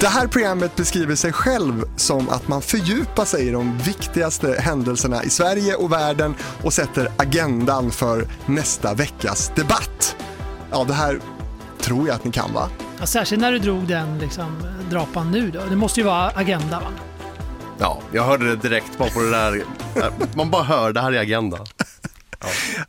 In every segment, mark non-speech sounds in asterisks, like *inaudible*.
Det här programmet beskriver sig själv som att man fördjupar sig i de viktigaste händelserna i Sverige och världen och sätter agendan för nästa veckas debatt. Ja, det här tror jag att ni kan va? Ja, särskilt när du drog den liksom, drapan nu då. Det måste ju vara Agenda va? Ja, jag hörde det direkt bara på det där. Man bara hör, det här är Agenda.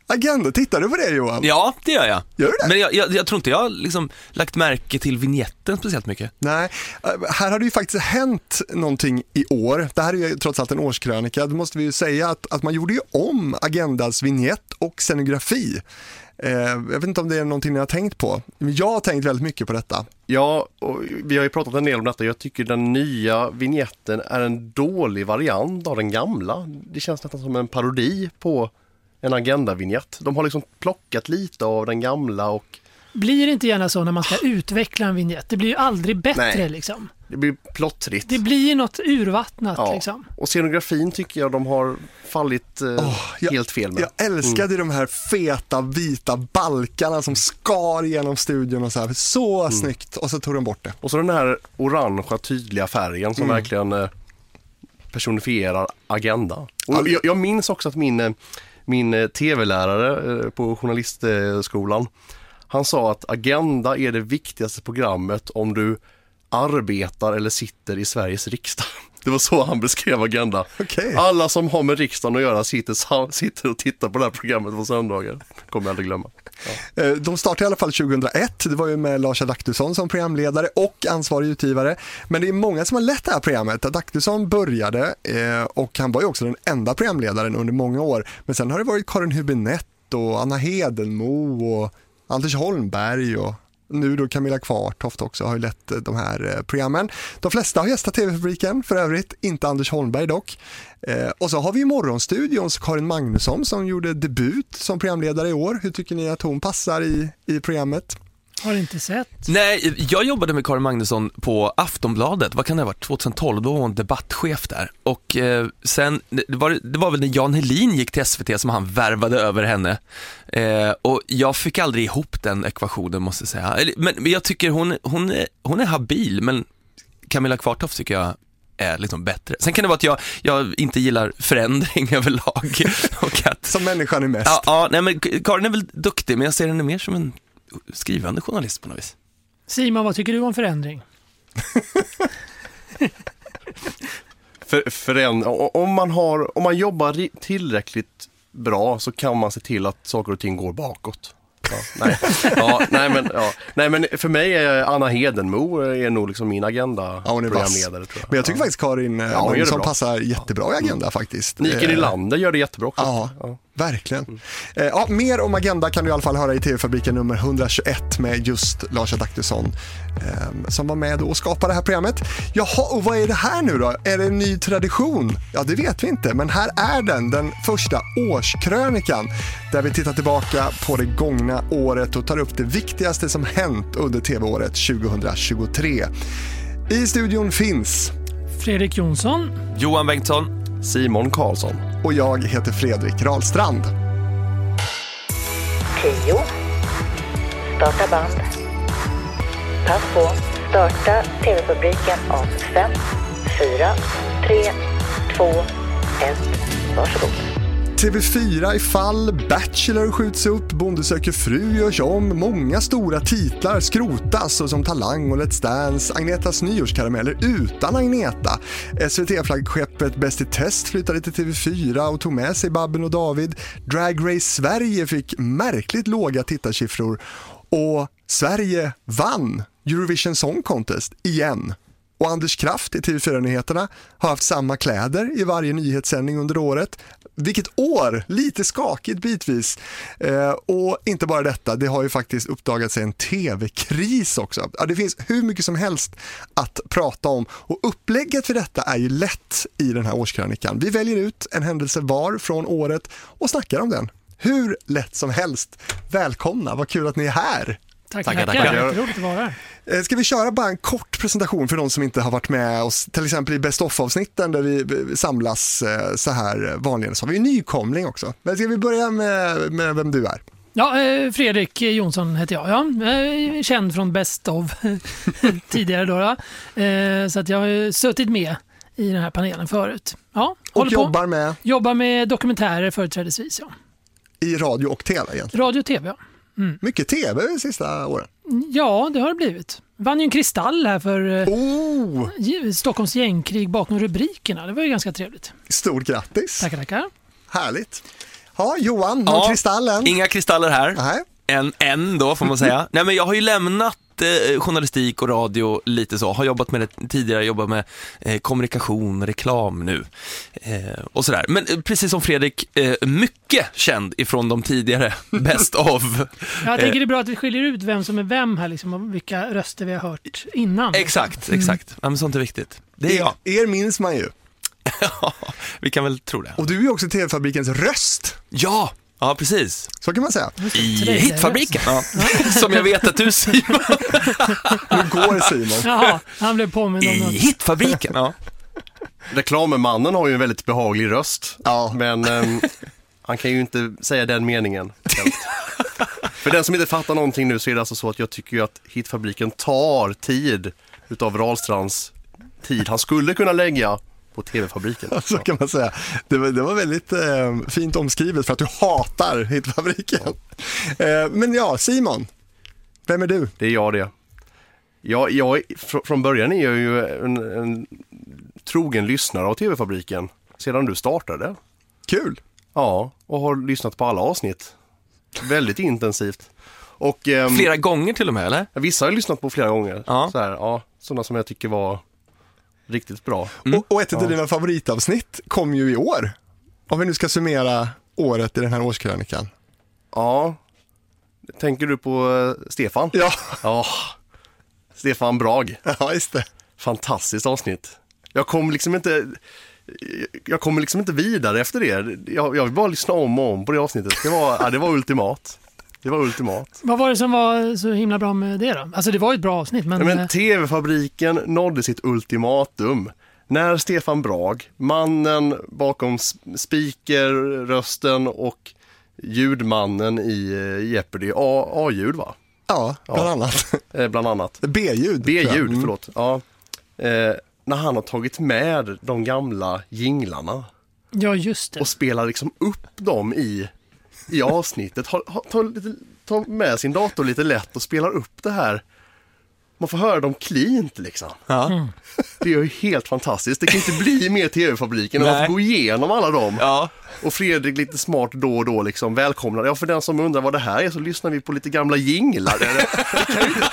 Agenda, tittar du på det Johan? Ja, det gör jag. Gör du det? Men jag, jag, jag tror inte jag har liksom lagt märke till vignetten speciellt mycket. Nej, eh, här har det ju faktiskt hänt någonting i år. Det här är ju trots allt en årskrönika. Då måste vi ju säga att, att man gjorde ju om Agendas vignett och scenografi. Eh, jag vet inte om det är någonting ni har tänkt på. Men jag har tänkt väldigt mycket på detta. Ja, och vi har ju pratat en del om detta. Jag tycker den nya vignetten är en dålig variant av den gamla. Det känns nästan som en parodi på en Agenda-vignett. De har liksom plockat lite av den gamla och Blir det inte gärna så när man ska utveckla en vignett? Det blir ju aldrig bättre Nej. liksom. det blir plottrigt. Det blir något urvattnat Ja. liksom. Och scenografin tycker jag de har fallit eh, Åh, jag- helt fel med. Jag älskade de här feta vita balkarna som skar genom studion och så här. Så snyggt. Och så tog de bort det. Och så den här orangea tydliga färgen som verkligen eh, personifierar Agenda. Och jag, jag minns också att min, eh, min eh, tv-lärare eh, på journalistskolan, han sa att Agenda är det viktigaste programmet om du arbetar eller sitter i Sveriges riksdag. *laughs* Det var så han beskrev Agenda. Okej. Alla som har med riksdagen att göra sitter, sitter och tittar på det här programmet på söndagar. kommer jag aldrig glömma. Eh, de startade i alla fall 2001. Det var ju med Lars Adaktusson som programledare och ansvarig utgivare. Men det är många som har lett det här programmet. Adaktusson började eh, och han var ju också den enda programledaren under många år. Men sen har det varit Karin Hübinette och Anna Hedenmo och Anders Holmberg och nu då Camilla Kvartoft också har ju lett eh, de här programmen. De flesta har gästat TV-fabriken för övrigt, inte Anders Holmberg dock. Eh, och så har vi Morgonstudions Karin Magnusson som gjorde debut som programledare i år. Hur tycker ni att hon passar i, i programmet? Har inte sett. Nej, jag jobbade med Karin Magnusson på Aftonbladet, vad kan det ha varit, 2012, då var hon debattchef där. Och eh, sen, det var, det var väl när Jan Helin gick till SVT som han värvade över henne. Eh, och jag fick aldrig ihop den ekvationen måste jag säga. Men, men jag tycker hon, hon, är, hon är habil, men Camilla Kvartoft tycker jag är liksom bättre. Sen kan det vara att jag, jag inte gillar förändring *laughs* överlag. och att, Som människan är mest. ja, ja, nej men Karin är väl duktig, men jag ser henne mer som en skrivande journalist på något vis. Simon, vad tycker du om förändring? *laughs* För, föränd- o- om, man har, om man jobbar tillräckligt bra så kan man se till att saker och ting går bakåt. Ja, nej. Ja, nej, men, ja. nej men för mig är Anna Hedenmo är nog liksom min agenda Ja, hon är programledare. Tror jag. Men jag tycker faktiskt Karin eh, Ja, hon bra. passar jättebra i Agenda faktiskt. Nike Eh, Nylander gör det jättebra också. Ja. Verkligen. Eh, Ja, mer om Agenda kan du i alla fall höra i TV-fabriken nummer 121 med just Lars Adaktusson eh, som var med och skapade det här programmet. Jaha, och vad är det här nu då? Är det en ny tradition? Ja, det vet vi inte, men här är den, den första årskrönikan där vi tittar tillbaka på det gångna året och tar upp det viktigaste som hänt under TV-året 2023. I studion finns Fredrik Jonsson. Johan Bengtsson, Simon Karlsson och jag heter Fredrik Rahlstrand. 10. Starta band. Pass på. Starta TV-publiken om 5, 4, 3, 2, 1. Varsågod. TV4 i fall, Bachelor skjuts upp, Bonde söker fru görs om, många stora titlar skrotas såsom som Talang och Let's Dance, Agnetas nyårskarameller utan Agneta. SVT-flaggskeppet Bäst i test flyttade till TV4 och tog med sig Babben och David. Drag Race Sverige fick märkligt låga tittarsiffror och Sverige vann Eurovision Song Contest igen. Och Anders Kraft i TV4-nyheterna har haft samma kläder i varje nyhetssändning under året. Vilket år! Lite skakigt bitvis. Eh, och inte bara detta, det har ju faktiskt uppdagat sig en TV-kris också. Ja, det finns hur mycket som helst att prata om och upplägget för detta är ju lätt i den här årskrönikan. Vi väljer ut en händelse var från året och snackar om den. Hur lätt som helst. Välkomna, vad kul att ni är här. Tack, Tackar, tackar. tackar. Jätteroligt att vara här. Eh, Ska vi köra bara en kort presentation för de som inte har varit med oss, till exempel i Best of-avsnitten där vi eh, samlas eh, så här vanligen. Så har vi en nykomling också. Men ska vi börja med, med vem du är? Ja, eh, Fredrik Jonsson heter jag. Ja. Eh, känd från Best of *laughs* tidigare. Då, då. Eh, så att jag har suttit med i den här panelen förut. Ja, och jobbar med? Jobbar med dokumentärer företrädesvis. Ja. I radio och tv egentligen? Radio och tv, ja. Mm. Mycket tv de sista åren? Ja, det har det blivit. Vann ju en kristall här för oh. Stockholms gängkrig bakom rubrikerna. Det var ju ganska trevligt. Stort grattis! Tackar, tackar. Härligt. Ja, Johan, någon ja, kristallen? Inga kristaller här. Nej. En, en då får man säga. *laughs* Nej men jag har ju lämnat eh, journalistik och radio lite så. Har jobbat med det tidigare, jobbat med eh, kommunikation, reklam nu eh, och sådär. Men eh, precis som Fredrik, eh, mycket känd ifrån de tidigare *laughs* Best of. Jag tänker det är bra att vi skiljer ut vem som är vem här liksom, och vilka röster vi har hört innan. Exakt, mm. exakt. Ja, men sånt är viktigt. Det är jag. Er minns man ju. *laughs* Ja, vi kan väl tro det. Och du är också TV-fabrikens röst. Ja, Ja, precis. Så kan man säga. I Hitfabriken. Ja. *laughs* Som jag vet att du Simon. Hur går Simon? Jaha, han blev påmind om något. I Hitfabriken. Ja. Reklammannen har ju en väldigt behaglig röst. Ja. Men um, han kan ju inte säga den meningen. För den som inte fattar någonting nu så är det alltså så att jag tycker ju att Hitfabriken tar tid utav Rahlstrands tid han skulle kunna lägga på TV-fabriken. *laughs* Så kan man säga. Det var, det var väldigt eh, fint omskrivet för att du hatar Hitfabriken. Eh, men ja, Simon, vem är du? Det är jag det. Jag, jag, från början är jag ju en, en trogen lyssnare av TV-fabriken sedan du startade. Kul! Ja, och har lyssnat på alla avsnitt. Väldigt intensivt. Och, um, flera gånger till och med eller? Vissa har jag lyssnat på flera gånger. Ja. Så här, ja, sådana som jag tycker var riktigt bra. Mm. Och, och, ett av ja. dina favoritavsnitt kom ju i år. Om vi nu ska summera året i den här årskrönikan. Ja, tänker du på uh, Stefan? Ja. ja. Stefan Brag. *laughs* Ja, just det. Fantastiskt avsnitt. Jag kom liksom inte jag kommer liksom inte vidare efter det. Jag, jag vill bara lyssna om och om på det avsnittet. Det var, ja, det var ultimat. Det var ultimat. Vad var det som var så himla bra med det då? Alltså det var ett bra avsnitt men... Ja, men TV-fabriken nådde sitt ultimatum. När Stefan Brag, mannen bakom speakerrösten och ljudmannen i eh, Jeopardy, A-ljud va? Ja, bland ja. annat. *laughs* Eh, bland annat. B-ljud. B-ljud, mm. förlåt. Ja. Eh, när han har tagit med de gamla jinglarna. Ja, just det. Och spelar liksom upp dem i i avsnittet tar ta med sin dator lite lätt och spelar upp det här. Man får höra dem cleant liksom. Ja. Mm. Det är ju helt fantastiskt. Det kan inte bli mer TV-fabriken än att gå igenom alla dem. Ja. Och Fredrik lite smart då och då liksom välkomnar. Ja, för den som undrar vad det här är så lyssnar vi på lite gamla jinglar. Det, det, kan, ju inte,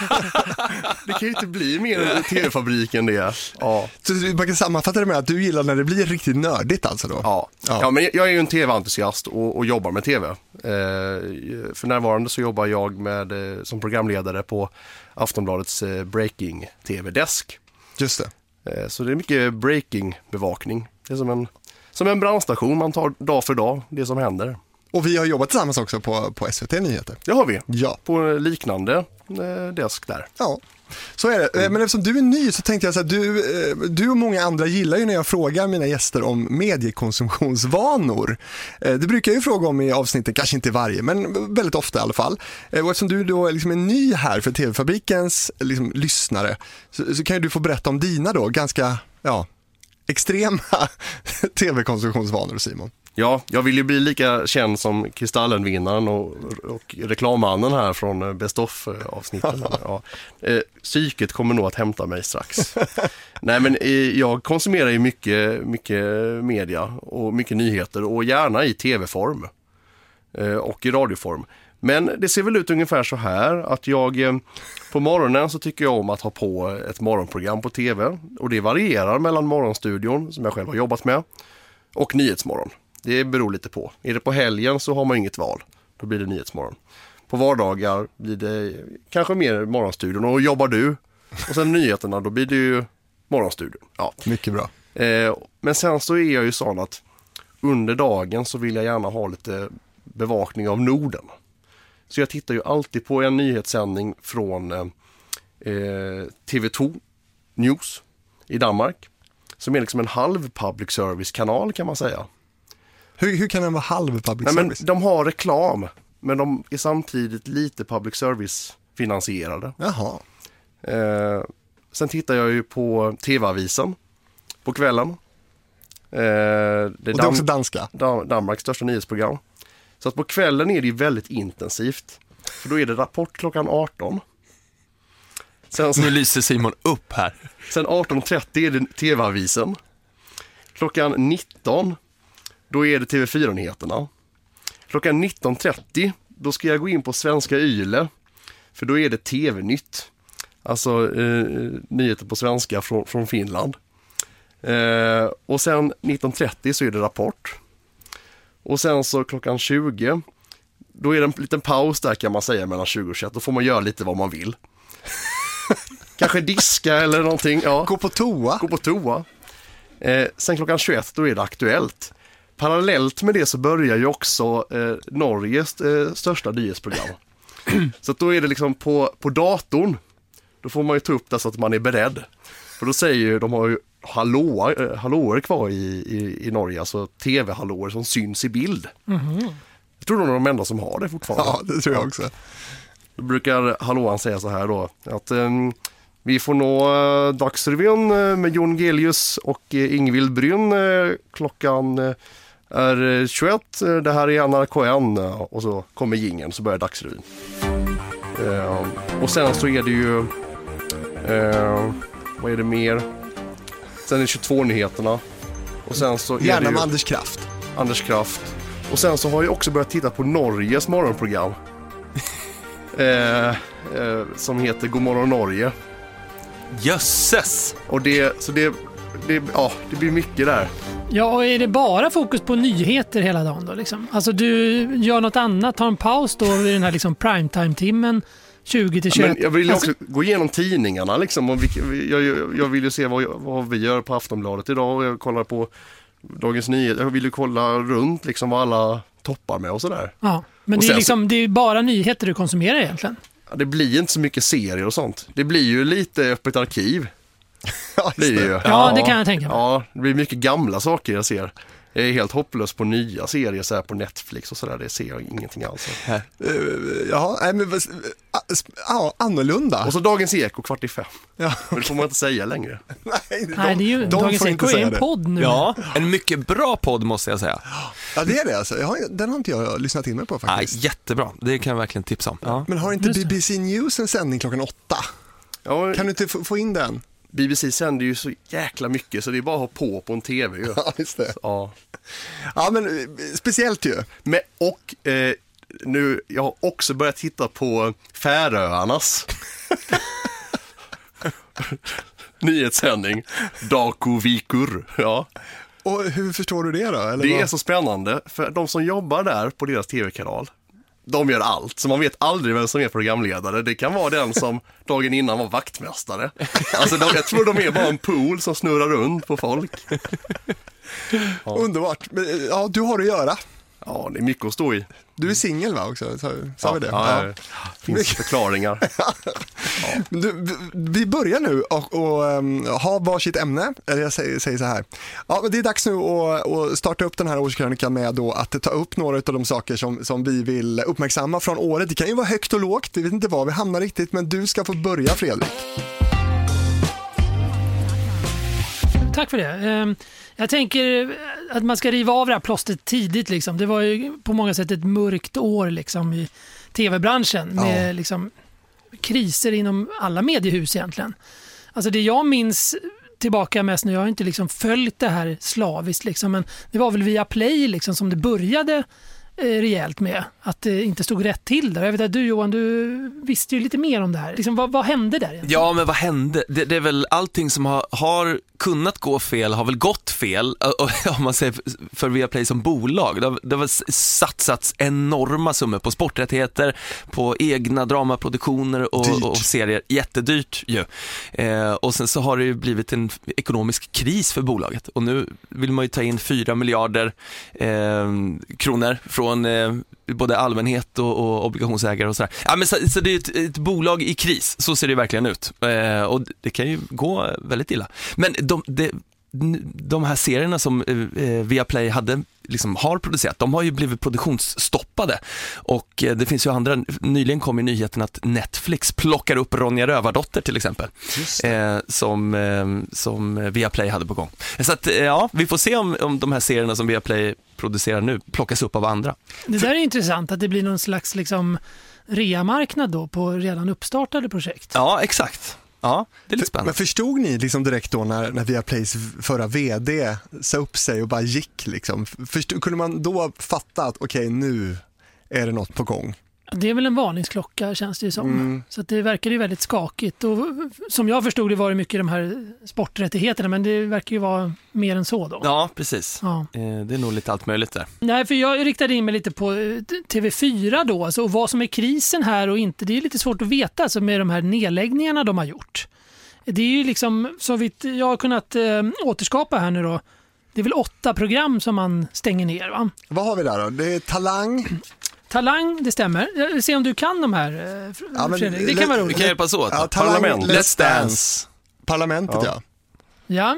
*laughs* det kan ju inte bli mer TV-fabriken det. Ja. Så man kan sammanfatta det med att du gillar när det blir riktigt nördigt alltså då? Ja, ja. ja men jag är ju en TV-entusiast och, och, jobbar med TV. Eh, för närvarande så jobbar jag med, eh, som programledare på Aftonbladets eh, Breaking TV-desk. Just det. Eh, så det är mycket breaking-bevakning. Det är som en som en brandstation, man tar dag för dag det som händer. Och vi har jobbat tillsammans också på, på SVT Nyheter. Det har vi, ja. på liknande eh, desk där. Ja, så är det. Mm. Men eftersom du är ny så tänkte jag så här, du, eh, du och många andra gillar ju när jag frågar mina gäster om mediekonsumtionsvanor. Eh, det brukar jag ju fråga om i avsnitten, kanske inte varje, men väldigt ofta i alla fall. Och eftersom du då liksom är ny här för TV-fabrikens liksom, lyssnare så, så kan ju du få berätta om dina då, ganska, ja, extrema *laughs* tv-konsumtionsvanor Simon. Ja, jag vill ju bli lika känd som Kristallenvinnaren och, och reklammannen här från eh, Best of-avsnitten. *laughs* ja. Eh, psyket kommer nog att hämta mig strax. Nej men eh, jag konsumerar ju mycket, mycket media och mycket nyheter och gärna i tv-form och i radioform. Men det ser väl ut ungefär så här att jag på morgonen så tycker jag om att ha på ett morgonprogram på tv och det varierar mellan Morgonstudion som jag själv har jobbat med och Nyhetsmorgon. Det beror lite på. Är det på helgen så har man inget val. Då blir det Nyhetsmorgon. På vardagar blir det kanske mer Morgonstudion och jobbar du och sen nyheterna då blir det ju Morgonstudion. Ja. Mycket bra. Eh, men sen så är jag ju sån att under dagen så vill jag gärna ha lite bevakning av Norden. Så jag tittar ju alltid på en nyhetssändning från eh, eh TV2 News i Danmark. Som är liksom en halv public service-kanal kan man säga. Hur, hur kan den vara halv public Nej, service? Men de har reklam men de är samtidigt lite public service-finansierade. Jaha. Eh, sen tittar jag ju på TV-avisen på kvällen. Eh, det är, Och det är Dan- också danska. Dan- Danmarks största nyhetsprogram. Så att på kvällen är det ju väldigt intensivt. För då är det Rapport klockan 18. Sen, Nu lyser Simon upp här. sen 18.30 är det TV-avisen. Klockan 19 då är det TV4-nyheterna. Klockan 19.30 då ska jag gå in på Svenska Yle. För då är det TV-nytt. Alltså eh, nyheter på svenska från, från Finland. Eh, och sen 19.30 så är det Rapport. Och sen så klockan 20 då är det en liten paus där kan man säga mellan 20 och 21. Då får man göra lite vad man vill. *laughs* Kanske diska eller någonting. Ja. Gå på toa. Gå på toa. Eh, sen klockan 21 då är det Aktuellt. Parallellt med det så börjar ju också eh, Norges eh, största nyhetsprogram. så då är det liksom på, på datorn. Då får man ju ta upp det så att man är beredd. För då säger ju, de har ju hallåer, eh, hallåer kvar i, i, i Norge, alltså tv-hallåer som syns i bild. Jag tror de är de enda som har det fortfarande. Ja, det tror jag också. Då brukar hallåan säga så här då, att ehm, vi får nå uh, Dagsrevyn eh, med Jon Gelius och uh, Ingvild Brynn eh, klockan eh, är eh, 21. Eh, Det här är NRK1 eh, och så kommer gingen så börjar Dagsrevyn. Och sen så är det ju, eh, vad är det mer? Sen är det 22-nyheterna. Och sen så är Gärna med Anders Kraft. Anders Kraft. Och sen så har jag också börjat titta på Norges morgonprogram. *laughs* eh, eh, som heter Godmorgon Norge. Jösses! Och det, så det, det, ja, det blir mycket där. Ja, och är det bara fokus på nyheter hela dagen då? Liksom? Alltså du gör något annat, tar en paus då vid den här liksom primetime-timmen 20 till 21? Men jag vill Alltså, också gå igenom tidningarna liksom. Och vilka, jag, jag, vill ju se vad, vad vi gör på Aftonbladet idag. Och jag kollar på Dagens Nyheter. Jag vill ju kolla runt liksom vad alla toppar med och sådär. ja. Men och det är, sen liksom, det är bara nyheter du konsumerar egentligen. Ja, Det blir inte så mycket serier och sånt. Det blir ju lite öppet arkiv. *laughs* Ja, Blir det ju. Ja, det kan jag tänka mig. Ja, det blir mycket gamla saker jag ser. Jag är helt hopplös på nya serier så här på Netflix och sådär. Det ser jag ingenting alls *laughs* av. Eh, Ja, nej, men, sp- ja, annorlunda. Och så Dagens Eko kvart i fem. Ja, Men det får man inte säga längre. *laughs* nej, de, Nej, det är ju, de Dagens Eko är en det. podd nu. Ja, en mycket bra podd måste jag säga. Ja, det är det alltså. Jag har, den har inte jag lyssnat in mig på Ja, faktiskt. jättebra, det kan jag verkligen tipsa om. Ja. Men har inte. BBC News en sändning klockan åtta? Ja, Kan du inte få in den? BBC sänder ju så jäkla mycket så det är bara att ha på på en TV ju. *laughs* Ja, just det. Ja. Ja, men eh, speciellt ju. Men, och eh, nu, jag har också börjat titta på Färöarnas *laughs* nyhetssändning. Daku Vikur. Ja. Och hur förstår du det då? Eller Det är vad? så spännande, för de som jobbar där på deras tv-kanal, de gör allt, så man vet aldrig vem som är programledare. Det kan vara den som *laughs* dagen innan var vaktmästare. Alltså de, jag tror de är bara en pool som snurrar runt på folk. Underbart. Men, eh, Ja, du har att göra. Ja, det är mycket att stå i. Du är singel va också? Sa, sa vi det? Ja, ja. finns förklaringar. *laughs* Du, vi- vi börjar nu och, och um, ha varsitt ämne. Eller jag säger, säger så här. Ja, men det är dags nu att, att starta upp den här årskrönikan med då att ta upp några av de saker som, som vi vill uppmärksamma från året. Det kan ju vara högt och lågt, vi vet inte var vi hamnar riktigt, men du ska få börja Fredrik. Tack för det. Ehm, Jag tänker att man ska riva av det här plåstret tidigt. Liksom. Det var ju på många sätt ett mörkt år liksom, i tv-branschen med Ja. liksom, kriser inom alla mediehus egentligen. Alltså det jag minns tillbaka mest nu, jag har inte liksom följt det här slaviskt, liksom, men det var väl via Play liksom, som det började eh, rejält med att det inte stod rätt till där. Jag vet att du Johan, du visste ju lite mer om det här. Liksom, vad, vad hände där egentligen? Ja, men vad hände? Det, det är väl allting som har, har kunnat gå fel har väl gått fel, *laughs* om man säger för Viaplay som bolag. Det har, det har satsats enorma summor på sporträttigheter, på egna dramaproduktioner Dyrt. och, och serier. Jättedyrt ju. Eh, och sen så har det ju blivit en ekonomisk kris för bolaget och nu vill man ju ta in 4 miljarder eh, kronor från eh, både allmänhet och, och obligationsägare och sådär. Ja, men så, så det är ett, ett bolag i kris, så ser det verkligen ut. Eh, och det kan ju gå väldigt illa. Men de, det, de här serierna som eh, eh, Viaplay hade, liksom, har producerat, de har ju blivit produktionsstoppade. Och eh, det finns ju andra, nyligen kom ju nyheten att Netflix plockar upp Ronja Rövardotter till exempel. Eh, som, eh, som Viaplay hade på gång. Så att, eh, ja, vi får se om, om de här serierna som Viaplay producerar nu plockas upp av andra. Det där är intressant att det blir någon slags liksom reamarknad då på redan uppstartade projekt. Ja, exakt. Ja, det är lite Men spännande. förstod ni liksom direkt då när, när Viaplays förra VD sa upp sig och bara gick liksom? Förstod, kunde man då fatta att okej nu är det något på gång? Det är väl en varningsklocka känns det ju som. Mm. Så att det verkar ju väldigt skakigt. Och som jag förstod det var det mycket de här sporträttigheterna men det verkar ju vara mer än så då. Ja, precis. Ja. Eh, Det är nog lite allt möjligt där. Nej, för jag riktade in mig lite på eh, TV4 då, alltså, och vad som är krisen här och inte. Det är lite svårt att veta alltså, med de här nedläggningarna de har gjort. Det är ju liksom, så vitt jag har kunnat eh, återskapa här nu då, det är väl åtta program som man stänger ner va? Vad har vi där då? Det är Talang, Talang, det stämmer. Jag se om du kan de här, eh, Ja, men- Fredrik. Det kan vara Vi roligt. kan hjälpas åt. ja. Talang Parlament. Let's Dance, Parlamentet ja. Ja,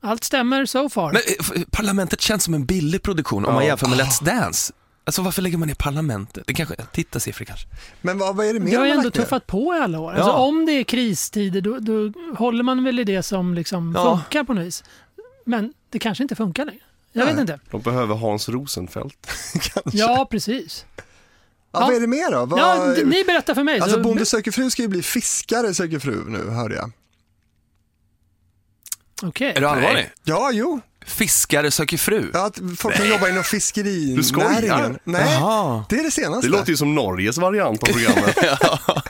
allt stämmer so far. Men eh, Parlamentet känns som en billig produktion om man jämför med Let's Dance. Alltså varför lägger man ner Parlamentet? Det kanske, titta siffror kanske. Men vad, vad är det mer Det har ändå tuffat på i alla år. Alltså, Ja. om det är kristider då, då håller man väl i det som liksom Ja. funkar på något vis. Men det kanske inte funkar längre. Jag Nej. vet inte. De behöver Hans Rosenfeldt. *laughs* Kanske. Ja, precis. ja, vad är det mer då? Vad, Ja, ni berättar för mig. alltså så- Bonde söker fru ska ju bli fiskare söker fru nu, hörde jag. Okej. Är du allvarlig? Ja, jo. Fiskare söker fru? Ja, att folk som jobbar inom fiskerinäringen. Du skojar? Nej, Jaha. det är det senaste. Det låter ju som Norges variant av programmet. *laughs* *laughs* Ja,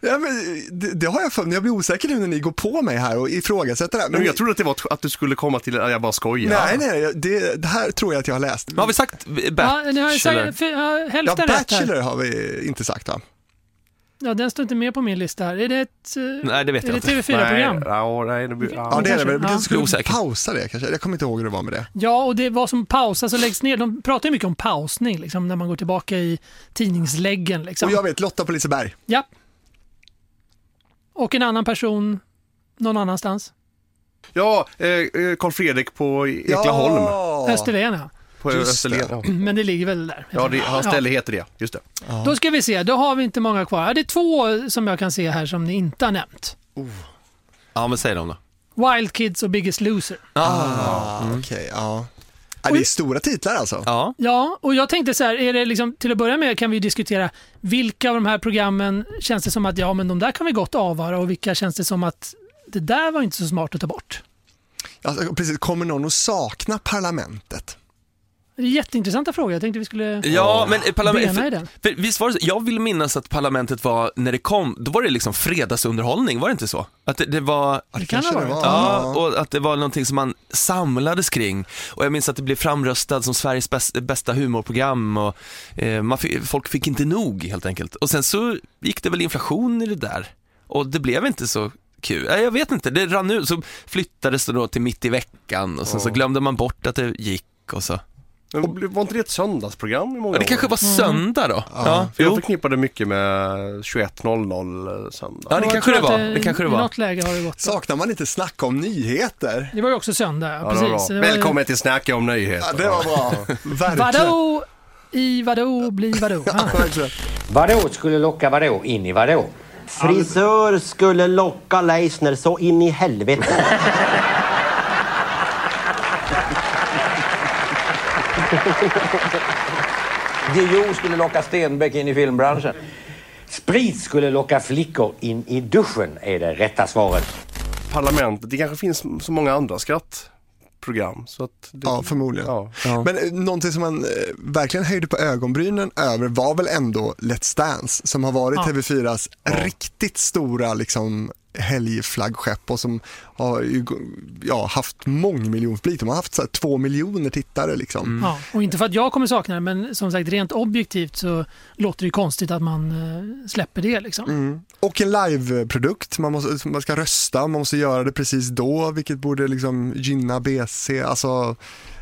men det, det har jag för mig. Jag blir osäker nu när ni går på mig här och ifrågasätter det här. Men jag trodde att det var att du skulle komma till, jag bara skojar. Nej, nej, det, det här tror jag att jag har läst. Vad har vi sagt? Ja, Bachelor? ni har sagt, för, ja, Ja, hälften rätt här. Bachelor har vi inte sagt va? Ja, den står inte med på min lista här. Är det ett, eh, Nej, det vet är jag det inte. TV4-program? Nej, ja, nej, det blir, Ja, ja. det är det. Vi Ja. kanske skulle Osäker. pausa det kanske. Jag kommer inte ihåg hur det var med det. Ja, och det vad som pausas och läggs ner. De pratar ju mycket om pausning, liksom, när man går tillbaka i tidningsläggen. Liksom. Och jag vet, Lotta på Liseberg. Ja. Och en annan person någon annanstans. ja eh, eh, Carl Fredrik på Eklaholm. Ja. Österlen, ja. På Just Österlen. Ja, Men det ligger väl där. ja det, hans ställe heter det, just det. Då ska vi se, då har vi inte många kvar. Ja, Det är två som jag kan se här som ni inte har nämnt. Ja, men säg dem då. Wild Kids och Biggest Loser. Ah, Okej, ja. Ja. Det är stora titlar alltså. Ja. Ja, och jag tänkte så här, är det liksom, till att börja med kan vi diskutera vilka av de här programmen känns det som att ja, men de där kan vi gott avvara och vilka känns det som att det där var inte så smart att ta bort. alltså. Precis, kommer någon att sakna Parlamentet? Det är jätteintressanta frågor, jag tänkte vi skulle Ja, men eh, bena i parlament, den. för, för, visst var det så, jag vill minnas att parlamentet var, när det kom, då var det liksom fredagsunderhållning, var det inte så? Att det, det var, Det kan ha kanske varit. ja, och att det var någonting som man samlades kring. Och jag minns att det blev framröstad som Sveriges bäst, bästa humorprogram och eh, man fick, folk fick inte nog helt enkelt. Och sen så gick det väl inflation i det där och det blev inte så kul. Nej, Jag vet inte, det rann ut. Så flyttades det då till mitt i veckan och sen så glömde man bort att det gick och så. Men var inte det ett söndagsprogram i många Ja, det år? kanske var söndag då? Ja, För jag förknippade mycket med 21.00 söndag. Ja, det kanske det var. Det kanske det I var. något läge har det gått. Saknar man inte snacka om nyheter? Det var ju också söndag, ja, Ja, det var precis. var ju- Välkommen till Snacka om nyheter. Ja, det var bra. *laughs* Verkligen. Vadå i vadå blir vadå? Ja. Verkligen. Vadå skulle locka vadå in i vadå? Frisör skulle locka Leisner så in i helvete. *laughs* *laughs* Guillou skulle locka Stenbeck in i filmbranschen. Sprit skulle locka flickor in i duschen är det rätta svaret. Parlamentet, det kanske finns så många andra skrattprogram. Så att det, Ja, förmodligen. Ja. Men eh, någonting som man eh, verkligen höjde på ögonbrynen över var väl ändå Let's Dance som har varit Ja. TV4s riktigt stora liksom helgflaggskepp och som har ju, ja, haft mångmiljonpublik. De har haft så här, två miljoner tittare liksom. Ja, och inte för att jag kommer sakna det, men som sagt rent objektivt så låter det ju konstigt att man eh, släpper det. Liksom. Mm. Och en liveprodukt, man, måste, man ska rösta, man måste göra det precis då vilket borde liksom gynna BC, alltså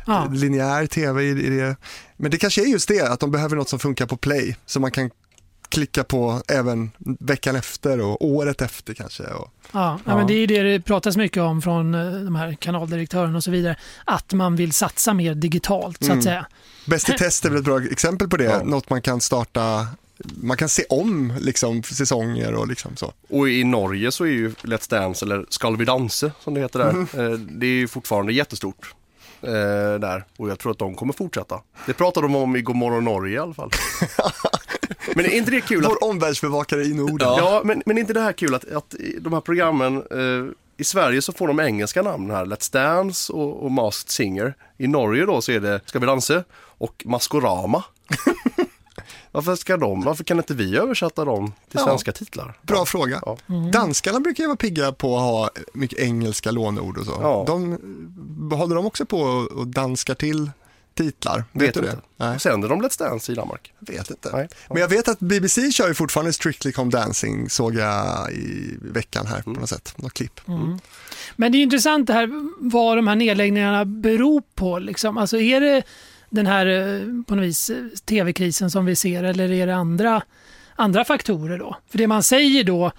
Ja. linjär tv i, i det. Men det kanske är just det, att de behöver något som funkar på play så man kan klicka på även veckan efter och året efter kanske. Och, Ja, ja. men det är det det pratas mycket om från eh, de här kanaldirektörerna och så vidare. Att man vill satsa mer digitalt så att säga. Bäst i test är väl ett bra exempel på det, Ja. något man kan starta, man kan se om liksom, säsonger och liksom så. Och i Norge så är ju Let's Dance, eller Skal vi danse som det heter där, Mm. eh, det är ju fortfarande jättestort. eh, Där. Och jag tror att de kommer fortsätta. Det pratade de om i Godmorgon Norge i alla fall. *laughs* Men är inte det kul att Vår omvärldsbevakare i Norden. Ja, men, men är inte det här kul att, att de här programmen, eh, i Sverige så får de engelska namn här, Let's Dance och, och Masked Singer. I Norge då så är det Ska vi dansa och Maskorama. *laughs* varför ska de, varför kan inte vi översätta dem till Ja. svenska titlar? Bra fråga. Ja. Danskarna brukar ju vara pigga på att ha mycket engelska låneord och så. Ja. De, håller de också på och danskar till titlar? Vet, du det? inte. Nej, Sänder de Let's Dance i Danmark? vet inte. Nej. Men jag vet att BBC kör ju fortfarande Strictly Come Dancing, såg jag i veckan här på något sätt, något klipp. Men det är intressant det här vad de här nedläggningarna beror på. Liksom. Alltså är det den här eh, på något vis eh, tv-krisen som vi ser eller är det andra, andra faktorer då? För det man säger då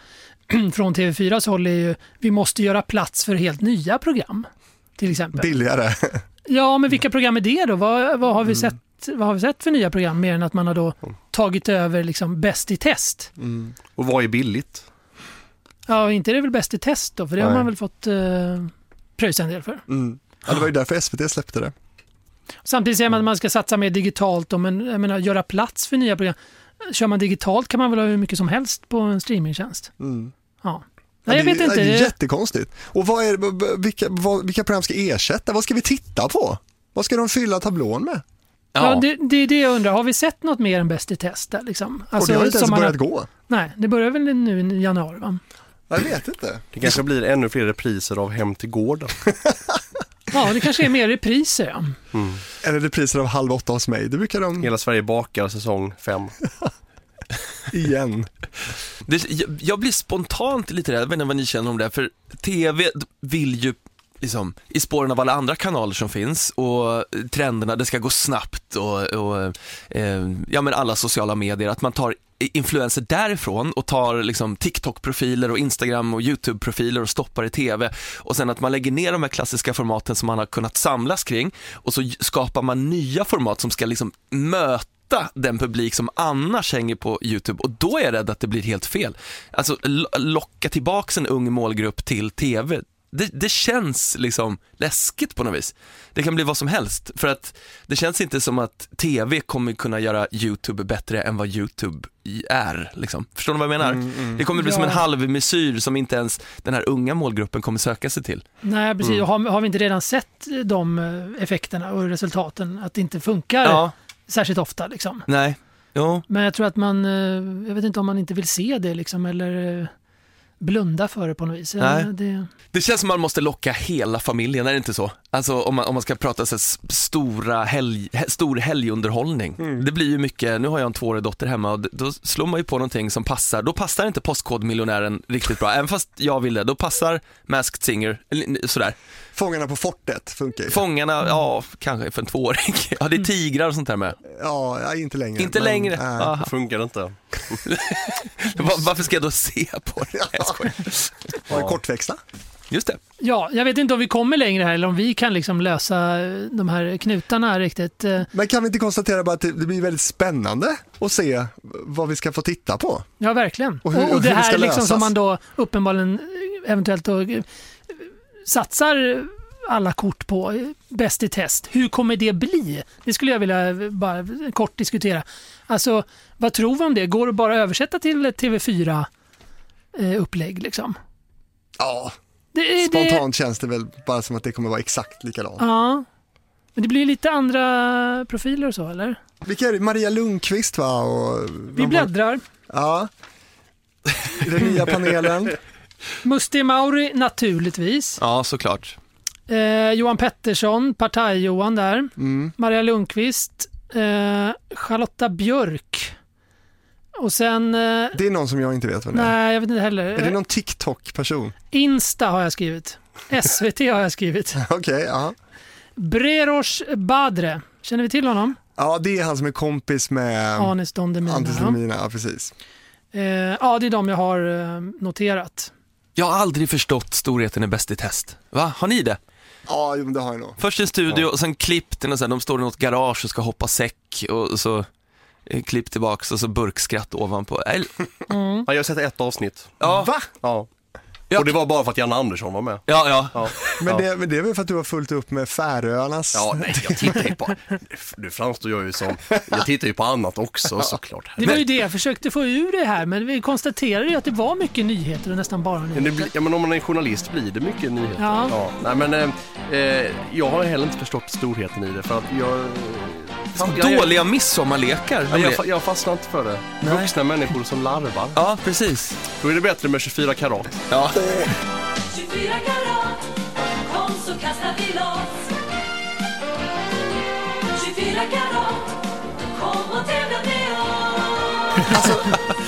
*clears throat* från TV4s håll är ju vi måste göra plats för helt nya program. Till exempel. Billigare. *laughs* Ja, men vilka program är det då? Vad, vad, har vi sett, vad har vi sett för nya program mer än att man har då tagit över liksom Bäst i test? Och vad är billigt? Ja, inte är det väl Bäst i test då, för det har Nej. man väl fått eh, pröjsa en del för. Mm. Ja, det var ju därför SVT släppte det. Samtidigt säger man att man ska satsa mer digitalt, då, men jag menar, göra plats för nya program. Kör man digitalt kan man väl ha hur mycket som helst på en streamingtjänst? Mm. Ja. Ja, Nej, jag det, vet inte. Det är Det- jättekonstigt. Och vad är, det- vilka, vad, vilka program ska ersätta? Vad ska vi titta på? Vad ska de fylla tablån med? Ja, det, det är det jag undrar. Har vi sett något mer än Bäst i test? Där, liksom? och det har inte ens börjat har- gå. Nej, det börjar väl nu i januari va? Jag vet inte. Det kanske blir ännu fler repriser av Hem till gården. *laughs* Ja, det kanske är mer repriser ja. Eller repriser av Halv åtta hos mig. Det brukar de Hela Sverige bakar säsong 5. *laughs* *laughs* igen. Det, jag, jag blir spontant lite rädd, jag vet inte vad ni känner om det, för TV vill ju liksom, i spåren av alla andra kanaler som finns och trenderna, det ska gå snabbt och, och eh, ja men alla sociala medier, att man tar influenser därifrån och tar liksom TikTok-profiler och Instagram och YouTube-profiler och stoppar i TV och sen att man lägger ner de här klassiska formaten som man har kunnat samlas kring och så skapar man nya format som ska liksom möta den publik som annars hänger på YouTube och då är jag rädd att det blir helt fel. Alltså lo- locka tillbaks en ung målgrupp till TV, det, det känns liksom läskigt på något vis. Det kan bli vad som helst för att det känns inte som att TV kommer kunna göra YouTube bättre än vad YouTube är. Liksom. Förstår ni vad jag menar? Det kommer bli som en Ja. halvmesyr som inte ens den här unga målgruppen kommer söka sig till. Nej, precis. Mm. Har, har vi inte redan sett de eh, effekterna och resultaten? Att det inte funkar Ja, särskilt ofta. Liksom. nej, jo. Men jag tror att man, eh, jag vet inte om man inte vill se det liksom, eller eh, blunda för det på något vis. Nej. Det, Det känns som man måste locka hela familjen, är det inte så? Alltså om man, om man ska prata så stora helg, he- stor helgunderhållning. Det blir ju mycket, nu har jag en tvåårig dotter hemma och då slår man ju på någonting som passar, då passar inte Postkodmiljonären riktigt bra, även fast jag vill det, då passar Masked Singer, sådär. Fångarna på fortet funkar ju. Fångarna, ja kanske för en tvååring, *laughs* ja det är tigrar och sånt där med. Ja, ja, inte längre. Inte men, längre. Aha. Funkar inte. *laughs* Va- Varför ska jag då se på det? Skojar. Var det kortväxta? Just det. ja, jag vet inte om vi kommer längre här eller om vi kan liksom lösa de här knutarna riktigt. Eh, Men kan vi inte konstatera bara att det blir väldigt spännande att se vad vi ska få titta på? Ja, verkligen. Och Och, hur- och, hur det här liksom lösas. som man då uppenbarligen eventuellt då, satsar alla kort på, eh, bäst i test. Hur kommer det bli? Det skulle jag vilja eh, bara kort diskutera. Alltså, vad tror vi om det? Går det bara att översätta till ett TV4-upplägg liksom? Ja, Det, är- det, spontant känns det väl bara som att det kommer vara exakt likadant. Ja. Men det blir lite andra profiler och så, eller? Vilka är det? Maria Lundqvist va? Och, Vi bläddrar. Ja. I den nya panelen. *laughs* Musti Mauri naturligtvis. Ja, såklart. Eh, Johan Pettersson, Partaj-Johan där. Mm. Maria Lundqvist. Eh, Charlotta Björk. Och sen... Eh, Det är någon som jag inte vet vem det är. nej, jag vet inte heller. Är det någon TikTok-person? Insta har jag skrivit. *laughs* SVT har jag skrivit. *laughs* Okej, ja. Breros Badre. Känner vi till honom? Ja, det är han som är kompis med Anis Don Demina. Ja. Demina. Ja, precis. Eh, ja, det är de jag har eh, noterat. Jag har aldrig förstått storheten i Bäst i test. Va, har ni det? Ja, jo, men det har jag nog. Först en studio och sen klipp till och sen de står i något garage och ska hoppa säck och så eh, klipp tillbaks och så burkskratt ovanpå. Äh, Ja, jag har sett ett avsnitt. Ja, Va? Ja. Ja. Och det var bara för att Janne Andersson var med. ja, ja. Ja, Men, ja. det, men det är väl för att du har fullt upp med Färöarnas... Ja, nej, jag tittar ju på... Nu framstår jag ju som... Jag tittar ju på annat också såklart. Det var ju det jag försökte få ur det här, men vi konstaterade ju att det var mycket nyheter och nästan bara Men, det nyheter. blir, ja, men om man är journalist blir det mycket nyheter. Ja. nej, men eh, eh, jag har heller inte förstått storheten i det för att jag... Dåliga midsommarlekar. jag, jag, jag fastnar inte för det. Nej. Vuxna människor som larvar. Ja, precis. Då är det bättre med 24 karat. Ja. 24 karat, kom så kastar vi loss 24 karat, kom och tävla med oss Alltså,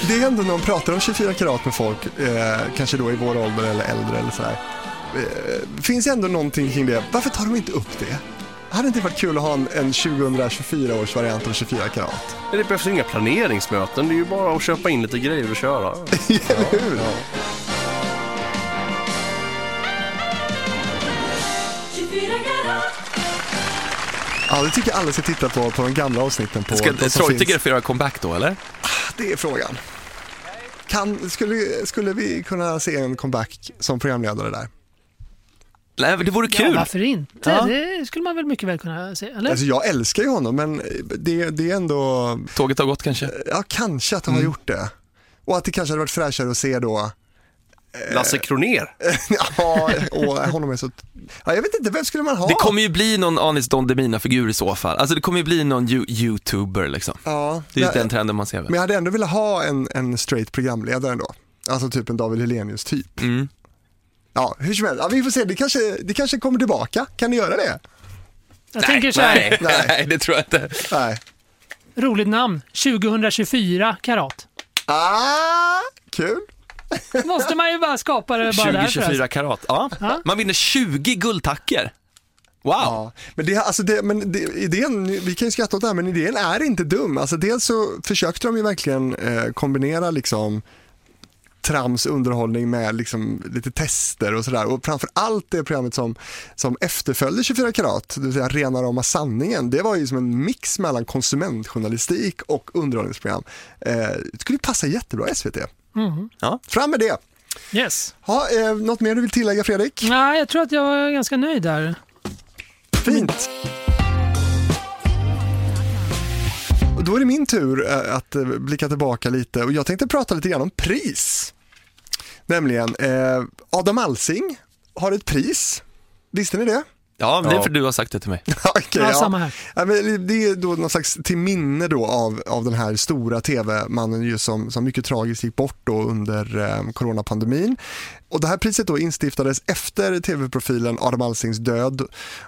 det är ändå när man pratar om 24 karat med folk, eh, kanske då i vår ålder eller äldre eller sådär. Eh, finns ändå någonting kring det. Varför tar de inte upp det? Hade det inte varit kul att ha en, en 2024 års variant av 24 karat? Det behövs inga planeringsmöten, det är ju bara att köpa in lite grejer och köra. *laughs* Eller hur? 24 Ja, det tycker jag alla ska titta på, på de gamla avsnitten. På, Ska de som Treutiger finns. få göra comeback då, eller? Det är frågan. Kan, skulle, skulle vi kunna se en comeback som programledare där? Nej, men det vore Ja, kul. varför inte? Ja. Det skulle man väl mycket väl kunna se, eller? Alltså jag älskar ju honom men det, det är ändå, Tåget har gått kanske. ja kanske att han Mm. har gjort det. Och att det kanske hade varit fräschare att se då, Lasse Kroner. *laughs* ja, och honom är så, ja, jag vet inte, vem skulle man ha? Det kommer ju bli någon Anis Don Demina-figur i så fall. Alltså det kommer ju bli någon you- youtuber liksom. ja, Det är ju men, den trenden man ser väl. men jag hade ändå velat ha en, en straight programledare ändå. Alltså typ en David Hellenius typ. Mm. Ja, hur som helst, ja, vi får se, det kanske, det kanske kommer tillbaka. Kan det göra det? Jag tänker så här, nej, Nej. *laughs* nej, det tror jag inte. Nej. roligt namn, 2024 karat. Ah, kul. Måste man ju bara skapa det bara där. 20-24 karat. Ja. Ja. Man vinner 20 guldtacker. Wow. Ja, men, det, alltså det, men det, idén, vi kan ju skratta åt det här, men idén är inte dum. Alltså dels så försökte de ju verkligen eh, kombinera liksom trams underhållning med liksom lite tester och sådär. Och framför allt det programmet som, som efterföljde 24 karat, det vill säga Rena rama sanningen, det var ju som en mix mellan konsumentjournalistik och underhållningsprogram. Eh, det skulle passa jättebra i SVT. Ja. Fram med det! Yes. Ha, eh, något mer du vill tillägga Fredrik? Nej, jag tror att jag är ganska nöjd där. Fint. Och då är det min tur eh, att eh, blicka tillbaka lite och jag tänkte prata lite grann om pris. Nämligen eh, Adam Alsing har ett pris. Visste ni det? Ja, men det är Ja. för du har sagt det till mig. *laughs* Okej, Ja, samma här. Ja, men det är då någon slags till minne då av, av den här stora tv-mannen som, som mycket tragiskt gick bort då under eh, coronapandemin. Och det här priset då instiftades efter tv-profilen Adam Alsings död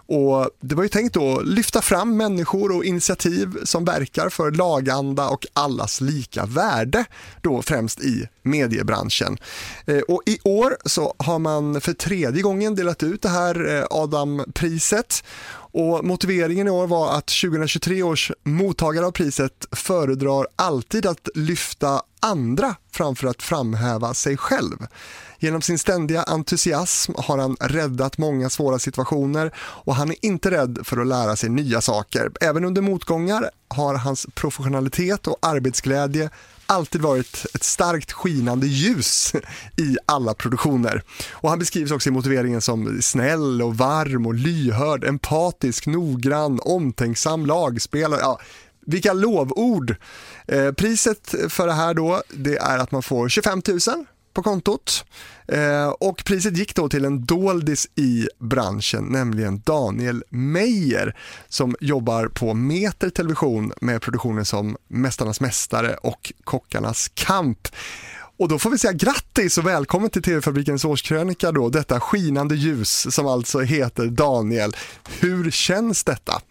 och det var ju tänkt att lyfta fram människor och initiativ som verkar för laganda och allas lika värde då främst i mediebranschen. Eh, och i år så har man för tredje gången delat ut det här eh, Adam-priset och motiveringen i år var att 2023 års mottagare av priset föredrar alltid att lyfta andra framför att framhäva sig själv. Genom sin ständiga entusiasm har han räddat många svåra situationer och han är inte rädd för att lära sig nya saker. Även under motgångar har hans professionalitet och arbetsglädje alltid varit ett starkt skinande ljus i alla produktioner. Och han beskrivs också i motiveringen som snäll och varm och lyhörd, empatisk, noggrann, omtänksam lagspelare. Ja, vilka lovord! Eh, priset för det här då, det är att man får 25 000 på kontot. Eh, och priset gick då till en doldis i branschen, nämligen Daniel Meyer som jobbar på Meter Television med produktioner som Mästarnas Mästare och Kockarnas Kamp. Och då får vi säga grattis och välkommen till TV-fabrikens årskrönika då, detta skinande ljus som alltså heter Daniel. Hur känns detta?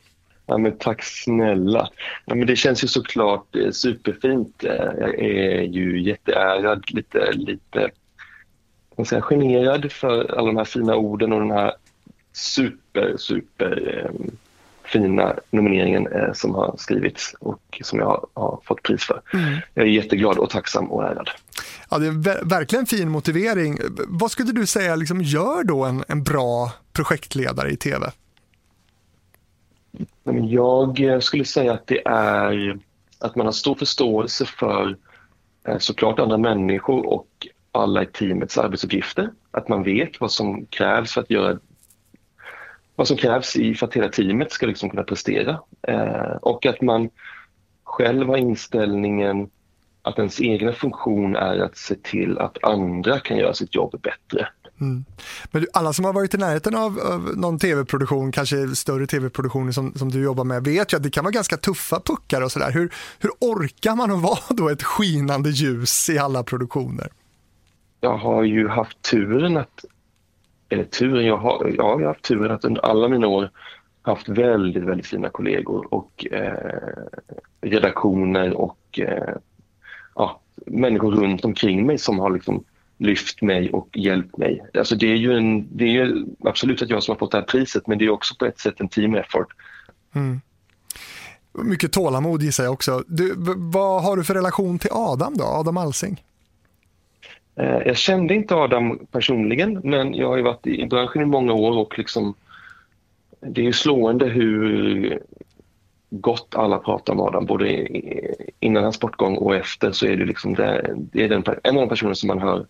Ja, men tack snälla. Ja, men det känns ju såklart eh, superfint. Eh, Jag är ju jätteärad, lite, lite jag säga, generad för alla de här fina orden och den här super, super eh, fina nomineringen eh, som har skrivits och som jag har, har fått pris för. Mm. Jag är jätteglad och tacksam och ärad. Ja, det är ver- verkligen fin motivering. Vad skulle du säga liksom gör då en, en bra projektledare i tv? Jag eh, skulle säga att det är att man har stor förståelse för eh, såklart andra människor och alla i teamets arbetsuppgifter. Att man vet vad som krävs för att göra vad som krävs i, för att hela teamet ska liksom kunna prestera. Eh, och att man själv har inställningen att ens egna funktion är att se till att andra kan göra sitt jobb bättre. Mm. Men du, alla som har varit i närheten av, av någon tv-produktion, kanske större tv-produktioner som, som du jobbar med, vet ju att det kan vara ganska tuffa puckar och sådär. Hur, hur orkar man att *laughs* vara då ett skinande ljus i alla produktioner? Jag har ju haft turen att, eller turen, jag har, jag har haft turen att under alla mina år haft väldigt, väldigt fina kollegor och eh, redaktioner och eh, ja, människor runt omkring mig som har liksom lyft mig och hjälpt mig. Alltså det är ju en, det är ju absolut att jag som har fått det här priset men det är också på ett sätt en team effort. Mm. Mycket tålamod gissar jag också. Du, vad har du för relation till Adam då, Adam Alsing? Eh, Jag kände inte Adam personligen, men jag har ju varit i branschen i många år och liksom, det är ju slående hur gott alla pratar om Adam, både innan hans bortgång och efter så är det, liksom det, det är den, en av de personer som man hör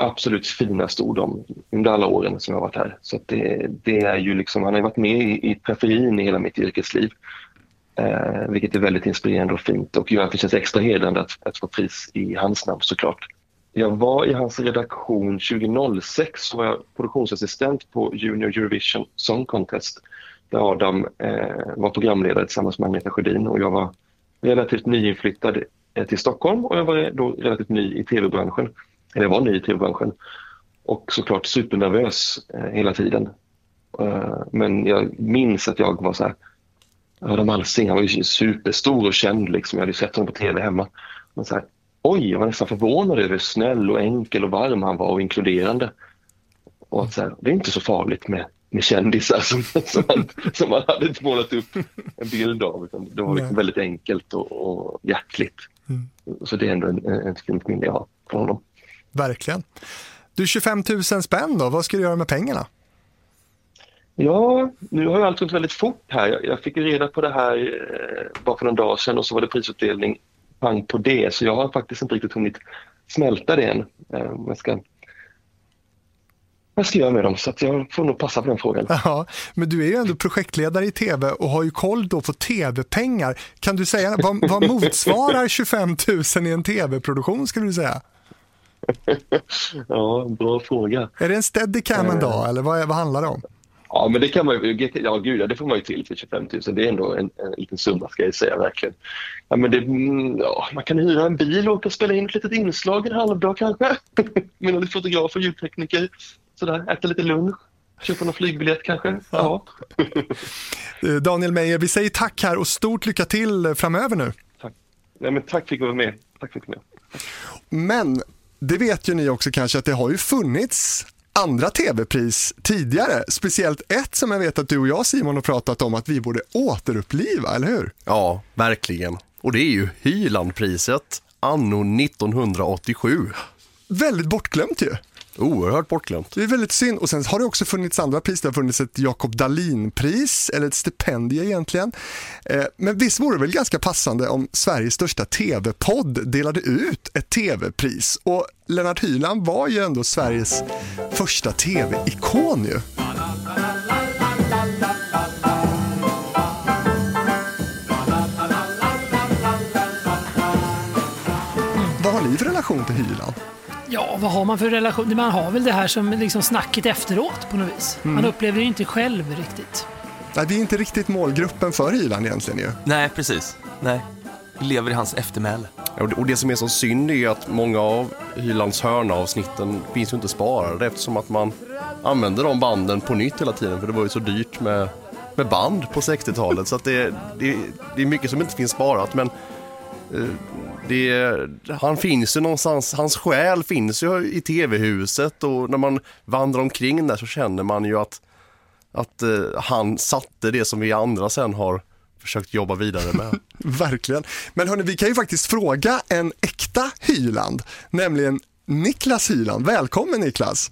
absolut finaste ord om under alla åren som jag har varit här. Så att det, det är ju liksom, han har ju varit med i, i periferin i hela mitt yrkesliv. Eh, vilket är väldigt inspirerande och fint och gör att det känns extra hedrande att, att få pris i hans namn såklart. Jag var i hans redaktion 2006 så var jag produktionsassistent på Junior Eurovision Song Contest där Adam eh, var programledare tillsammans med Agneta Sjödin och jag var relativt nyinflyttad eh, till Stockholm och jag var då relativt ny i tv-branschen. Eller jag var ny i tv-branschen och såklart supernervös eh, hela tiden. Eh, men jag minns att jag var så här Adam Alsing, han var ju superstor och känd liksom. Jag hade sett honom på tv hemma. Men så här, oj, jag var nästan förvånad över hur snäll och enkel och varm han var och inkluderande. Och att så här, det är inte så farligt med, med kändisar som, *laughs* som, man, som man hade målat upp en bild av. Utan det var liksom väldigt enkelt och, och hjärtligt. Så det är ändå en, en, fint minne jag har från honom. Verkligen. Du, 25 000 spänn då, vad ska du göra med pengarna? Ja, nu har ju allt gått väldigt fort här. Jag, fick ju reda på det här eh, bara för någon dag sedan och så var det prisutdelning pang på det. Så jag har faktiskt inte riktigt hunnit smälta det än. Eh, jag ska, vad ska jag göra med dem? Så att jag får nog passa på den frågan. *laughs* Ja, men du är ju ändå projektledare i tv och har ju koll då på tv-pengar. Kan du säga, vad, vad motsvarar 25 000 i en tv-produktion skulle du säga? Ja, bra fråga. Är det en steadicam en dag eller vad, vad handlar det om? Ja, men det kan man ju, ja gud, ja, det får man ju till för 25 000. Det är ändå en, en liten summa ska jag säga verkligen. Ja, men det, mm, ja, man kan hyra en bil och åka och spela in ett litet inslag en halvdag kanske. *laughs* Med en fotograf och ljudtekniker. Sådär, äta lite lunch. Köpa någon flygbiljett kanske. Ja. *laughs* Eh, Daniel Meijer, vi säger tack här och stort lycka till framöver nu. Tack. Nej, men tack för att jag var med. Tack för att jag var med. Men det vet ju ni också kanske att det har ju funnits andra tv-pris tidigare. Speciellt ett som jag vet att du och jag Simon har pratat om att vi borde återuppliva, eller hur? Ja, verkligen. Och det är ju Hylandpriset anno 1987. Väldigt bortglömt ju. Oerhört bortglömt. Det är väldigt synd. Och sen har det också funnits andra pris. Det har funnits ett Jakob Dalin-pris, eller ett stipendie egentligen. Eh, men visst vore det väl ganska passande om Sveriges största tv-podd delade ut ett tv-pris. Och Lennart Hyland var ju ändå Sveriges första tv-ikon ju. Vad har ni för relation till Hyland? Ja, vad har man för relation? Man har väl det här som liksom snacket efteråt på något vis. Mm. Man upplever det ju inte själv riktigt. Nej, vi är inte riktigt målgruppen för Hyland egentligen ju. Nej, precis. Nej. Vi lever i hans eftermäle. Ja, och det- det som är så synd är att många av Hylands hörna-avsnitten finns ju inte sparade eftersom att man använder de banden på nytt hela tiden för det var ju så dyrt med, med band på 60-talet så att det, det, det är mycket som inte finns sparat men det, han finns ju någonstans, hans själ finns ju i tv-huset och när man vandrar omkring där så känner man ju att att eh, han satte det som vi andra sen har försökt jobba vidare med. *laughs* Verkligen. Men hörni, vi kan ju faktiskt fråga en äkta Hyland, nämligen Niklas Hyland. Välkommen Niklas!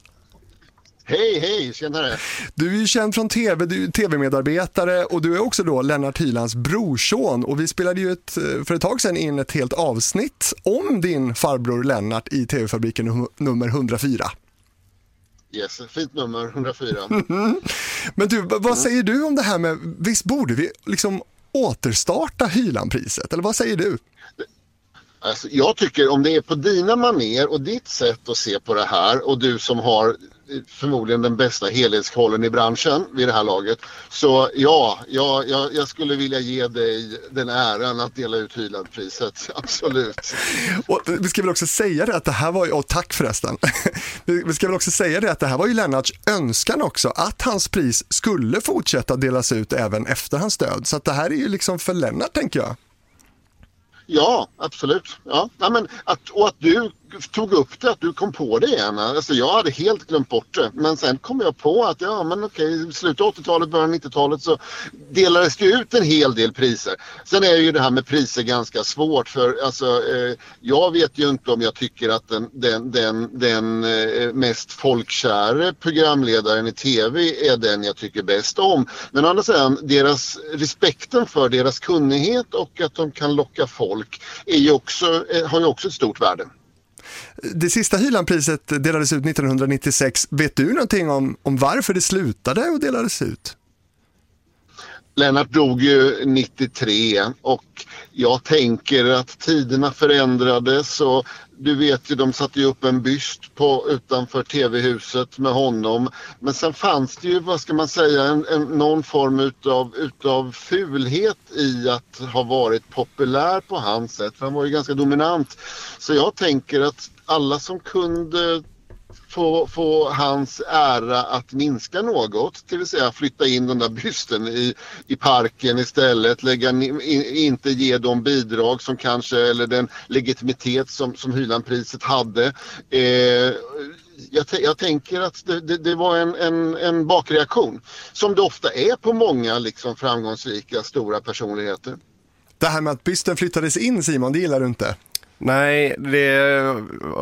Hej, hej, tjenare! Du är ju känd från tv, du är tv-medarbetare och du är också då Lennart Hylands brorson och vi spelade ju ett, eh, för ett tag sedan in ett helt avsnitt om din farbror Lennart i tv-fabriken num- nummer 104. Yes, fint nummer, 104. *laughs* Men du, vad säger du om det här med, visst borde vi liksom återstarta Hylandpriset, eller vad säger du? Alltså, jag tycker om det är på dina maner och ditt sätt att se på det här och du som har förmodligen den bästa helhetskollen i branschen vid det här laget. Så ja, jag, jag, jag skulle vilja ge dig den äran att dela ut Hylandpriset. *laughs* Absolut. Och vi ska väl också säga det att det här var ju, och tack förresten, *laughs* Vi- vi ska väl också säga det att det här var ju Lennarts önskan också, att hans pris skulle fortsätta delas ut även efter hans död. Så att det här är ju liksom för Lennart tänker jag. Ja, absolut. Ja. Nej, men att, och att du tog upp det, att du kom på det igen. Alltså, jag hade helt glömt bort det. Men sen kom jag på att ja, men okej, i slutet av 80-talet, början av 90-talet så delades det ut en hel del priser. Sen är ju det här med priser ganska svårt för alltså, eh, jag vet ju inte om jag tycker att den, den, den, den eh, mest folkkäre programledaren i TV är den jag tycker bäst om. Men å andra sidan, deras, respekten för deras kunnighet och att de kan locka folk är ju också, eh, har ju också ett stort värde. Det sista Hylandpriset delades ut 1996. Vet du någonting om, om varför det slutade och delades ut? Lennart dog ju 93 och jag tänker att tiderna förändrades och du vet ju de satte ju upp en byst på, utanför tv-huset med honom. Men sen fanns det ju, vad ska man säga, en, en, någon form utav, utav fulhet i att ha varit populär på hans sätt. För han var ju ganska dominant. Så jag tänker att alla som kunde få, få hans ära att minska något, det vill säga flytta in den där bysten i, i parken istället, lägga, in, inte ge de bidrag som kanske, eller den legitimitet som, som Hylandpriset hade. Eh, jag, jag tänker att det, det, det var en, en, en bakreaktion, som det ofta är på många liksom, framgångsrika, stora personligheter. Det här med att bysten flyttades in Simon, det gillar du inte? Nej, det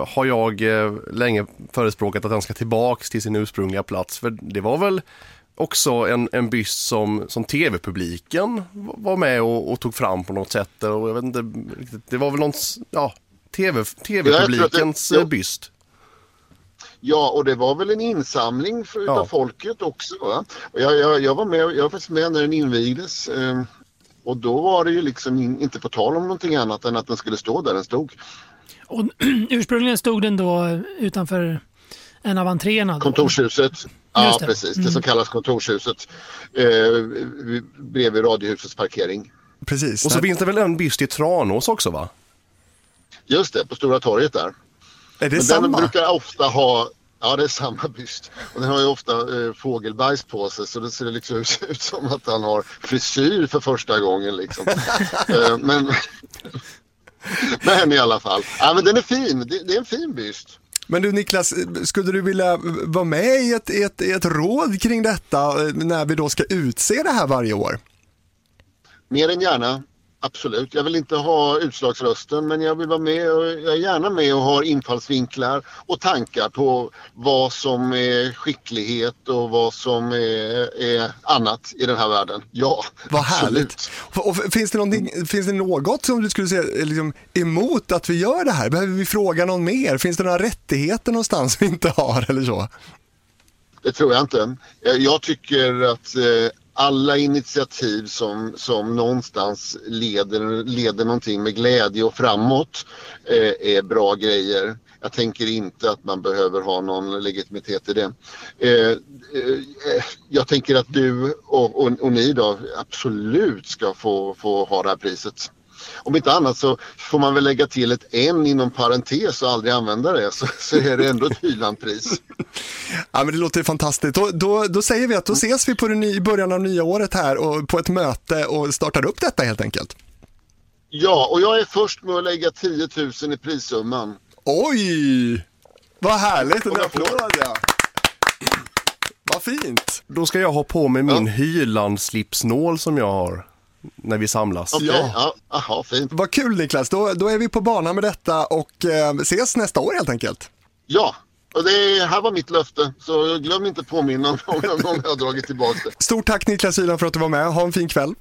har jag eh, länge förespråkat att den ska tillbaks till sin ursprungliga plats. För det var väl också en, en byst som, som tv-publiken var med och, och tog fram på något sätt. Och jag vet inte det var väl någon, ja, TV, tv-publikens Ja, eh, byst. Ja, och det var väl en insamling för, Ja. utav folket också. Va? Jag, jag, jag var med, jag var faktiskt med när den invigdes. Eh, och då var det ju liksom in, inte på tal om någonting annat än att den skulle stå där den stod. Och *clears throat* ursprungligen stod den då utanför en av entréerna. Då. Kontorshuset. Ja, Just det. precis. Det Mm. som kallas kontorshuset. Eh, bredvid Radiohusets parkering. Precis. Och så finns det väl en byst i Tranås också va? Just det, på Stora torget där. Är det Men samma? den brukar ofta ha Ja, det är samma *laughs* byst. Och den har ju ofta eh, fågelbajs på sig så det ser liksom *laughs* ut, som att han har frisyr för första gången. Liksom. *laughs* eh, men, men i alla fall. Ja, men den är fin. Det, det är en fin byst. Men du Niklas, skulle du vilja vara med i ett, ett, ett råd kring detta eh, när vi då ska utse det här varje år? Mer än gärna. Absolut. Jag vill inte ha utslagsrösten men jag vill vara med och jag är gärna med och har infallsvinklar och tankar på vad som är skicklighet och vad som är, är annat i den här världen. Ja, Vad absolut. härligt. Och, och, finns, det finns det något som du skulle säga liksom, emot att vi gör det här? Behöver vi fråga någon mer? Finns det några rättigheter någonstans vi inte har eller så? Det tror jag inte. Jag tycker att eh, alla initiativ som, som någonstans leder, leder någonting med glädje och framåt eh, är bra grejer. Jag tänker inte att man behöver ha någon legitimitet i det. Eh, eh, jag tänker att du och, och, och ni då absolut ska få, få ha det här priset. Om inte annat så får man väl lägga till ett N inom parentes och aldrig använda det så, så är det ändå ett Hylandpris. *laughs* Ja, men det låter ju fantastiskt. Då, då, då säger vi att då ses vi på det ny, i början av nya året här och på ett möte och startar upp detta helt enkelt. Ja, och jag är först med att lägga 10 000 i prissumman. Oj! Vad härligt, en applåd ja. Vad fint! Då ska jag ha på mig min Hyland-slipsnål som jag har när vi samlas. Okej, ja. aha, fint. Vad kul Niklas, då, då är vi på banan med detta och eh, ses nästa år helt enkelt. Ja, och det här var mitt löfte. Så glöm inte påminna om jag har dragit tillbaka det. Stort tack Niklas Hyland för att du var med. Ha en fin kväll.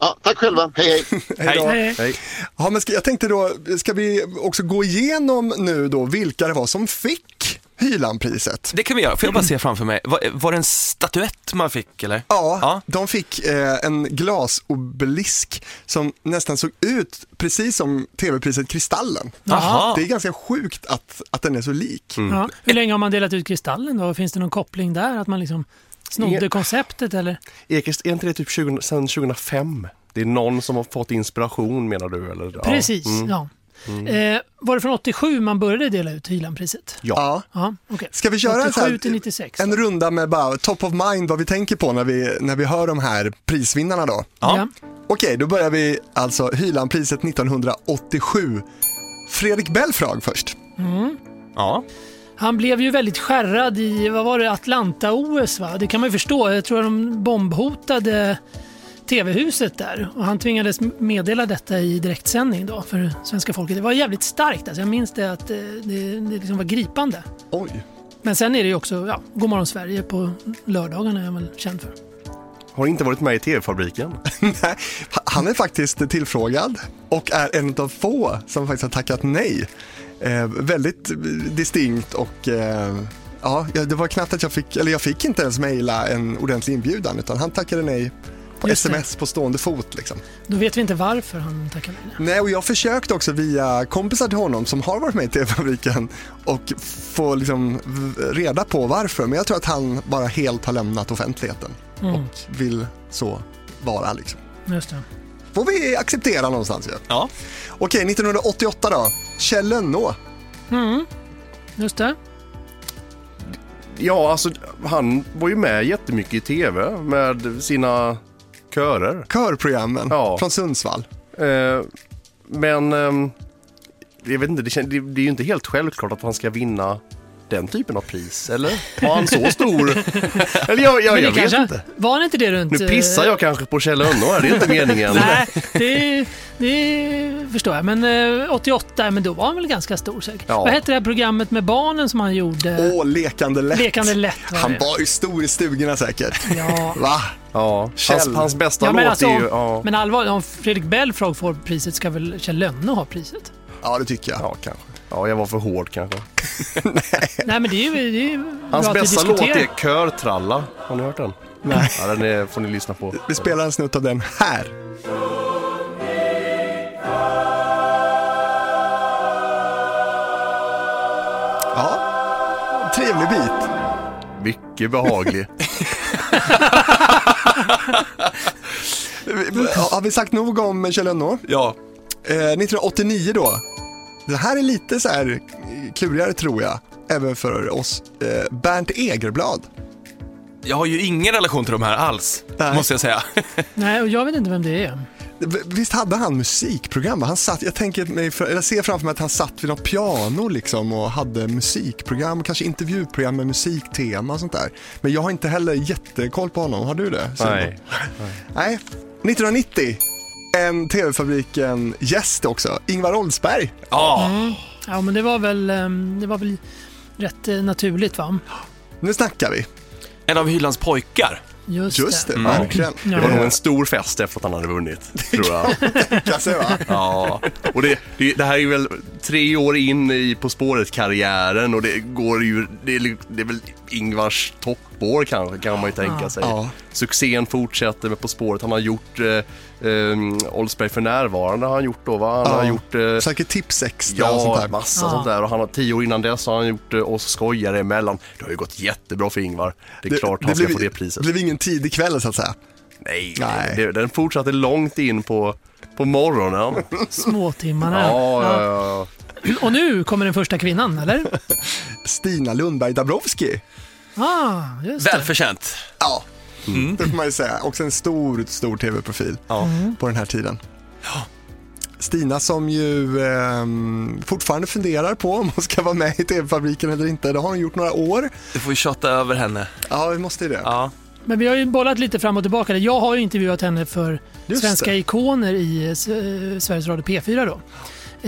Ja, tack själva. Hej, hej. *laughs* Hej. Hej. Hej. Ja, men ska, jag tänkte då, ska vi också gå igenom nu då vilka det var som fick Hylandpriset? Det kan vi göra. Får jag bara se framför mig? Var, var det en statyett man fick eller? Ja, Ja. de fick eh, en glasobelisk som nästan såg ut precis som tv-priset Kristallen. Jaha. Det är ganska sjukt att, att den är så lik. Ja. Hur länge har man delat ut Kristallen då? Finns det någon koppling där? Att man liksom snodde Ingen- konceptet eller? Ekis, är inte det typ 20, sedan 2005? Det är någon som har fått inspiration menar du? Eller? Ja. Precis, Mm. ja. Eh, var det från 87 man började dela ut Hylandpriset? Ja. Ja. Ja, okej. Ska vi köra en, så 87 här, till 96. en runda med bara top of mind vad vi tänker på när vi, när vi hör de här prisvinnarna då? Ja. Okej, då börjar vi alltså Hylandpriset 1987. Fredrik Belfrage först. Ja. Han blev ju väldigt skärrad i, vad var det, Atlanta-OS va? Det kan man ju förstå. Jag tror att de bombhotade TV-huset där och han tvingades meddela detta i direktsändning då för svenska folket. Det var jävligt starkt alltså. Jag minns det att eh, det, det liksom var gripande. Oj. Men sen är det ju också, ja, Godmorgon Sverige på lördagarna är jag väl känd för. Har inte varit med i TV-fabriken. *laughs* Nej, han är faktiskt tillfrågad och är en av få som faktiskt har tackat nej. Eh, väldigt distinkt och eh, ja, det var knappt att jag fick, eller jag fick inte ens mejla en ordentlig inbjudan utan han tackade nej på Just det. sms på stående fot. Liksom. Då vet vi inte varför han tackade nej. Nej, och jag försökte också via kompisar till honom som har varit med i TV-fabriken och få liksom reda på varför. Men jag tror att han bara helt har lämnat offentligheten Mm. och vill så vara. Liksom. Just det. Får vi acceptera någonstans ju. Ja. Okej, 1988 då. Kjell Lönnå. Mm. Just det. Ja, alltså han var ju med jättemycket i TV med sina körer. Körprogrammen Ja. från Sundsvall. Eh, men ehm, jag vet inte, det, det, det är ju inte helt självklart att han ska vinna den typen av pris, eller? Var han så stor? *laughs* eller jag, jag, jag det vet kanske, inte. Var han inte det runt... Nu pissar eh, jag kanske på Kjell Lönnå här, det är inte *laughs* meningen. Nej, det, det förstår jag. Men eh, 88, men då var han väl ganska stor säkert. Ja. Vad hette det här programmet med barnen som han gjorde? Åh, lekande lätt. Lekande lätt var Han det. var ju stor i stugorna säkert. Ja. Va? Ja, hans, Kjell. hans bästa Ja, låt alltså, är ju... Ja, Men allvarligt, om Fredrik Belfrage får priset ska väl Kjell Lönnå ha priset? Ja, det tycker jag. ja, kanske. Ja, jag var för hård kanske. *laughs* Nej, men det är ju, det är ju Hans bästa låt är Körtralla. Har ni hört den? Nej. Ja, den är, får ni lyssna på. Vi spelar en snutt av den här. Ja, trevlig bit. Mycket behaglig. *laughs* Har vi sagt nog om Kjell Lönnå? Ja. Eh, 1989 då. Det här är lite så här klurigare tror jag, även för oss. Eh, Bernt Egerblad. Jag har ju ingen relation till de här alls, Nej. måste jag säga. *laughs* Nej, och jag vet inte vem det är. Visst hade han musikprogram? Han satt, jag, tänker mig, jag ser framför mig att han satt vid något piano liksom och hade musikprogram, kanske intervjuprogram med musiktema och sånt där. Men jag har inte heller jättekoll på honom. Har du det? Nej. Nej. 1990, en TV-fabriken gäst också, Ingvar Oldsberg. Ja. Mm. Ja, men det var väl, ehm, det var väl rätt eh, naturligt va? Nu snackar vi. En av Hylands pojkar. Just, Just det, det. verkligen. Det var nog en stor fest efter att han hade vunnit, tror jag. *laughs* Kan se, va? Ja, och det, det, det här är ju väl tre år in i På spåret-karriären och det går ju, det är, det är väl Ingvars toppår kanske, kan man ju tänka sig. Ja. Succén fortsätter med På spåret. Han har gjort eh, eh, Oldsberg för närvarande har han gjort då va? Han Ja. har gjort eh, Säkert Tipsextra och sånt Ja, där. massa Ja. sånt där. Och han har tio år innan dess har han gjort eh, oss skojare emellan. Det har ju gått jättebra för Ingvar. Det är klart han ska blev, få det priset. Det blev ingen tidig kväll så att säga. Nej, Nej. Det, den fortsatte långt in på, på morgonen. Småtimmarna. Ja, ja, ja. ja. *clears throat* Och nu kommer den första kvinnan, eller? *laughs* Stina Lundberg Dabrowski. Ah, just det. Välförtjänt. Ja, det får man ju säga. Också en stor, stor tv-profil Ja. på den här tiden. Stina som ju ehm, fortfarande funderar på om hon ska vara med i TV-fabriken eller inte. Det har hon gjort några år. Du får ju tjata över henne. Ja, vi måste ju det. Ja. Men vi har ju bollat lite fram och tillbaka. Jag har ju intervjuat henne för Just Svenska det. ikoner i eh, Sveriges Radio P4 då.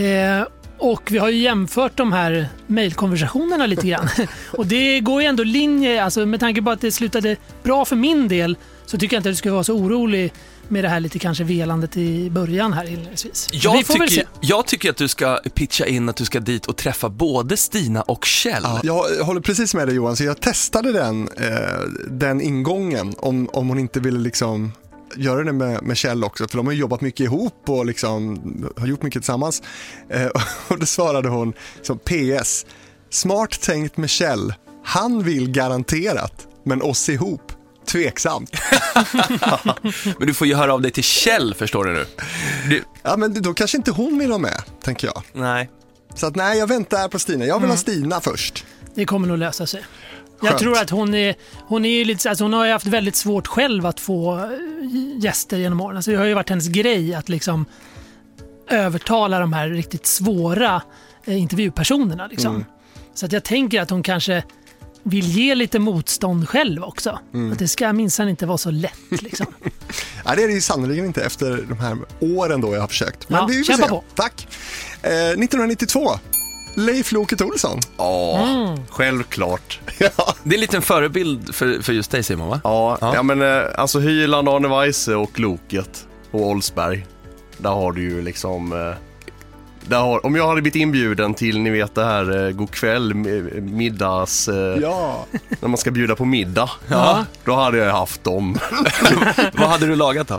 Eh, och vi har ju jämfört de här mejlkonversationerna lite grann. *laughs* och det går ju ändå linje, alltså med tanke på att det slutade bra för min del så tycker jag inte att du ska vara så orolig med det här lite kanske velandet i början här inledningsvis. Jag, vi får väl se. tycker, jag tycker att du ska pitcha in att du ska dit och träffa både Stina och Kjell. Ja, jag håller precis med dig Johan, så jag testade den, eh, den ingången om, om hon inte ville liksom göra det med, med Kjell också, för de har jobbat mycket ihop och liksom har gjort mycket tillsammans. Eh, *laughs* och då svarade hon som PS, smart tänkt med Kjell, han vill garanterat, men oss ihop, tveksamt. *laughs* Men du får ju höra av dig till Kjell, förstår du nu. Du, Ja, men då kanske inte hon vill vara med, tänker jag. nej. Så att nej, jag väntar på Stina. Jag vill Mm. ha Stina först. Det kommer nog lösa sig. Jag tror att hon är, hon är lite, alltså hon har ju haft väldigt svårt själv att få eh, gäster genom åren. Alltså det har ju varit hennes grej att liksom övertala de här riktigt svåra eh, intervjupersonerna. Liksom. Mm. Så att jag tänker att hon kanske vill ge lite motstånd själv också. Mm. Att det ska minsann inte vara så lätt. Liksom. *laughs* Nej, det är det ju sannerligen inte efter de här åren då jag har försökt. Men Ja, vi får kämpa se. på. Tack. Eh, 1992, Leif Loket Olsson. Ja, Mm. självklart. *laughs* ja. Det är en liten förebild för, för just dig Simon, va? Ja, Ja. ja. men eh, alltså Hyland, Arne Weise och Loket och Olsberg. Där har du ju liksom... eh, Där har, om jag hade blivit inbjuden till, ni vet det här eh, god kväll, mi- middags... eh, ja. När man ska bjuda på middag. Ja. Då hade jag haft dem. *laughs* Vad hade du lagat då?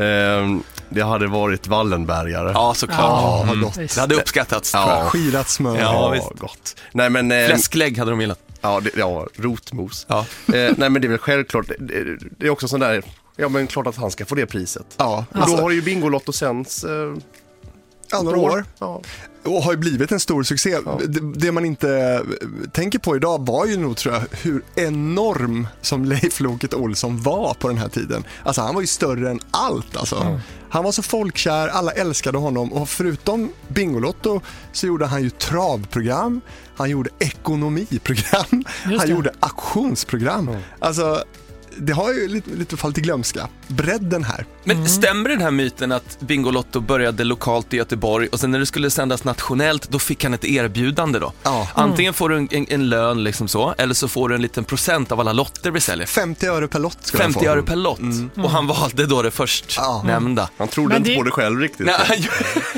Eh, det hade varit Wallenbergare. Ja, såklart. Ja, vad Mm. gott. Det hade uppskattats, tror jag. Skirat smör. Ja, visst. gott. Nej men... eh, Fläsklägg hade de gillat. Ja, det, ja rotmos. Ja. Eh, nej men det är väl självklart, det, det är också sån där, ja men klart att han ska få det priset. Ja, Och alltså, då har ju Bingolotto sänts eh, ja, några år. Ja. Och har ju blivit en stor succé. Det, det man inte eh, tänker på idag var ju nog tror jag hur enorm som Leif Loket Olsson var på den här tiden. Alltså han var ju större än allt alltså. Han var så folkkär, alla älskade honom och förutom Bingolotto så gjorde han ju travprogram, han gjorde ekonomiprogram, han gjorde auktionsprogram. Alltså det har ju lite, lite fallit i glömska. Bredden här. Men stämmer den här myten att Bingolotto började lokalt i Göteborg och sen när det skulle sändas nationellt, då fick han ett erbjudande då? Ja. Antingen får du en, en, en lön liksom så, eller så får du en liten procent av alla lotter vi säljer. 50 öre per lott han 50 få. öre per lott. Och han valde då det först Ja. nämnda. Han trodde Men inte det- på det själv riktigt. Nej, han-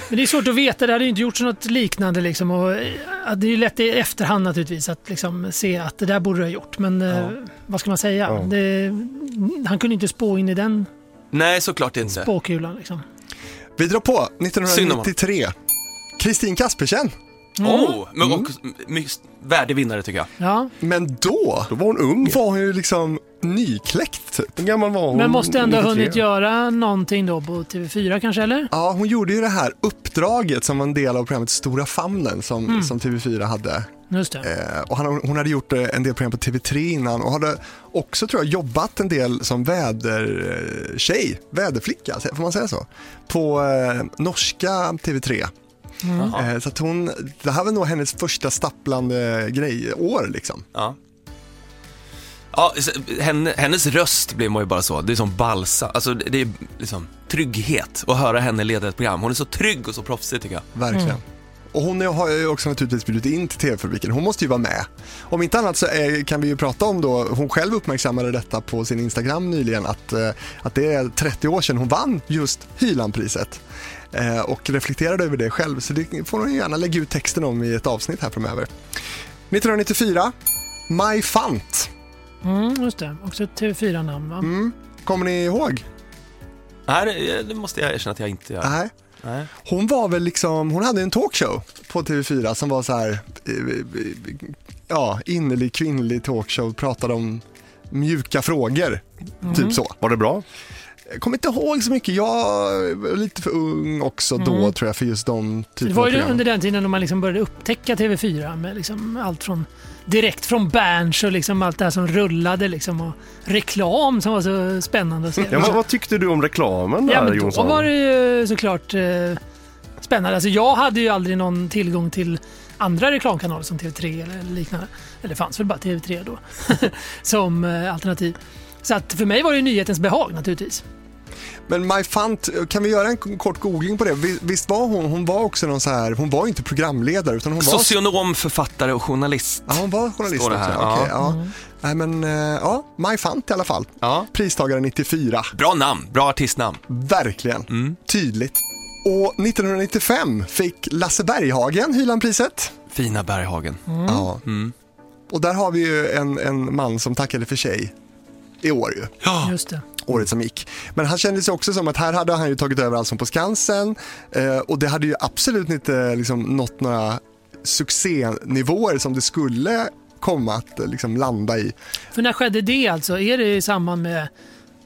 Men det är svårt att veta, det hade ju inte gjorts något liknande. Liksom, och, eh, det är ju lätt i efterhand naturligtvis att liksom, se att det där borde du ha gjort. Men eh, vad ska man säga? Ja. Det, han kunde inte spå in i den Nej, såklart inte. spåkulan. Liksom. Vi drar på Synd om 1993. Kristin Kaspersen. Oh, men och, mycket värdig vinnare tycker jag. Ja, Men då Då var hon ung. var hon ju liksom nykläckt typ. Hur gammal var hon? men måste ändå ha 93? hunnit göra någonting då på TV4 kanske, eller? Ja, hon gjorde ju det här uppdraget som var en del av programmet Stora famnen som, som TV4 hade. Just det. Eh, och han, hon hade gjort eh, en del program på TV3 innan och hade också tror jag jobbat en del som vädertjej, väderflicka, får man säga så? På eh, norska TV3. Eh, så att hon, det här var nog hennes första stapplande grej, år liksom. Ja. Ja, henne, hennes röst blir man ju bara så, det är som balsa, alltså det det är liksom trygghet att höra henne leda ett program. Hon är så trygg och så proffsig tycker jag. Verkligen. Och hon har ju också naturligtvis bjudit in till TV-fabriken. Hon måste ju vara med. Om inte annat så är, kan vi ju prata om då, hon själv uppmärksammade detta på sin Instagram nyligen, att, eh, att det är 30 år sedan hon vann just Hylandpriset. Eh, och reflekterade över det själv, så det får hon gärna lägga ut texten om i ett avsnitt här framöver. 1994, Maj Fant. Mm, just det, också ett TV4-namn va? Mm. Kommer ni ihåg? Nej, det, det måste jag erkänna att jag inte gör. Nej. Nej. Hon var väl liksom, hon hade en talkshow på TV4 som var så här, eh, ja, innerlig kvinnlig talkshow, pratade om mjuka frågor, typ så. Var det bra? Jag kommer inte ihåg så mycket, jag var lite för ung också då Mm. tror jag för just de Så det typerna var av ju program. under den tiden då man liksom började upptäcka TV4 med liksom allt från direkt från Berns och liksom allt det här som rullade liksom och reklam som var så spännande att se. Ja, men vad tyckte du om reklamen där Ja, men då Jonsson? var det ju såklart eh, spännande. Alltså jag hade ju aldrig någon tillgång till andra reklamkanaler som TV3 eller liknande. Eller det fanns väl bara TV3 då *laughs* som eh, alternativ. Så att för mig var det nyhetens behag naturligtvis. Men My Fant, kan vi göra en kort googling på det? Vi- Visst var hon, hon var också någon så här, hon var inte programledare utan hon var... Socionom, författare och journalist. Ja, hon var journalist Står det också. här, Okej, ja. ja. Nej men, eh, ja, My Fant i alla fall. Ja. Pristagare 94. Bra namn, bra artistnamn. Verkligen. Mm. Tydligt. Och 1995 fick Lasse Berghagen Hylandpriset. Fina Berghagen. Ja. Mm. Och där har vi ju en, en man som tackade för sig i år ju. Ja. Just det. Året som gick. Men han kände sig också som att här hade han ju tagit över Allsång på Skansen eh, och det hade ju absolut inte liksom, nått några succénivåer som det skulle komma att eh, liksom, landa i. För när skedde det alltså? Är det i samband med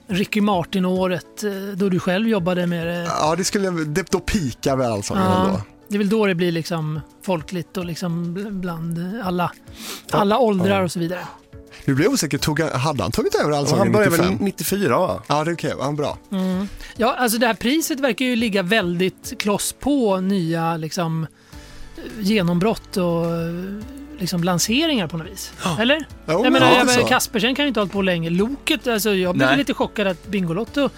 Ricky Martin-året eh, då du själv jobbade med det? Ja, det skulle, det, då pikar väl Allsången Ja. ändå. Det är väl då det blir liksom folkligt och liksom bl- bland alla, alla åldrar och så vidare. Nu blir jag osäker, tog han, hade han tagit över Allsången Han började 95? väl 94 va? Ja, det är okej, okay, bra. Mm. Ja, alltså det här priset verkar ju ligga väldigt kloss på nya liksom, genombrott och liksom, lanseringar på något vis. Eller? Jo, jag menar, ja, jag menar, Kaspersen kan ju inte ha hållit på länge. Loket, alltså, jag blev Nej. lite chockad att Bingolotto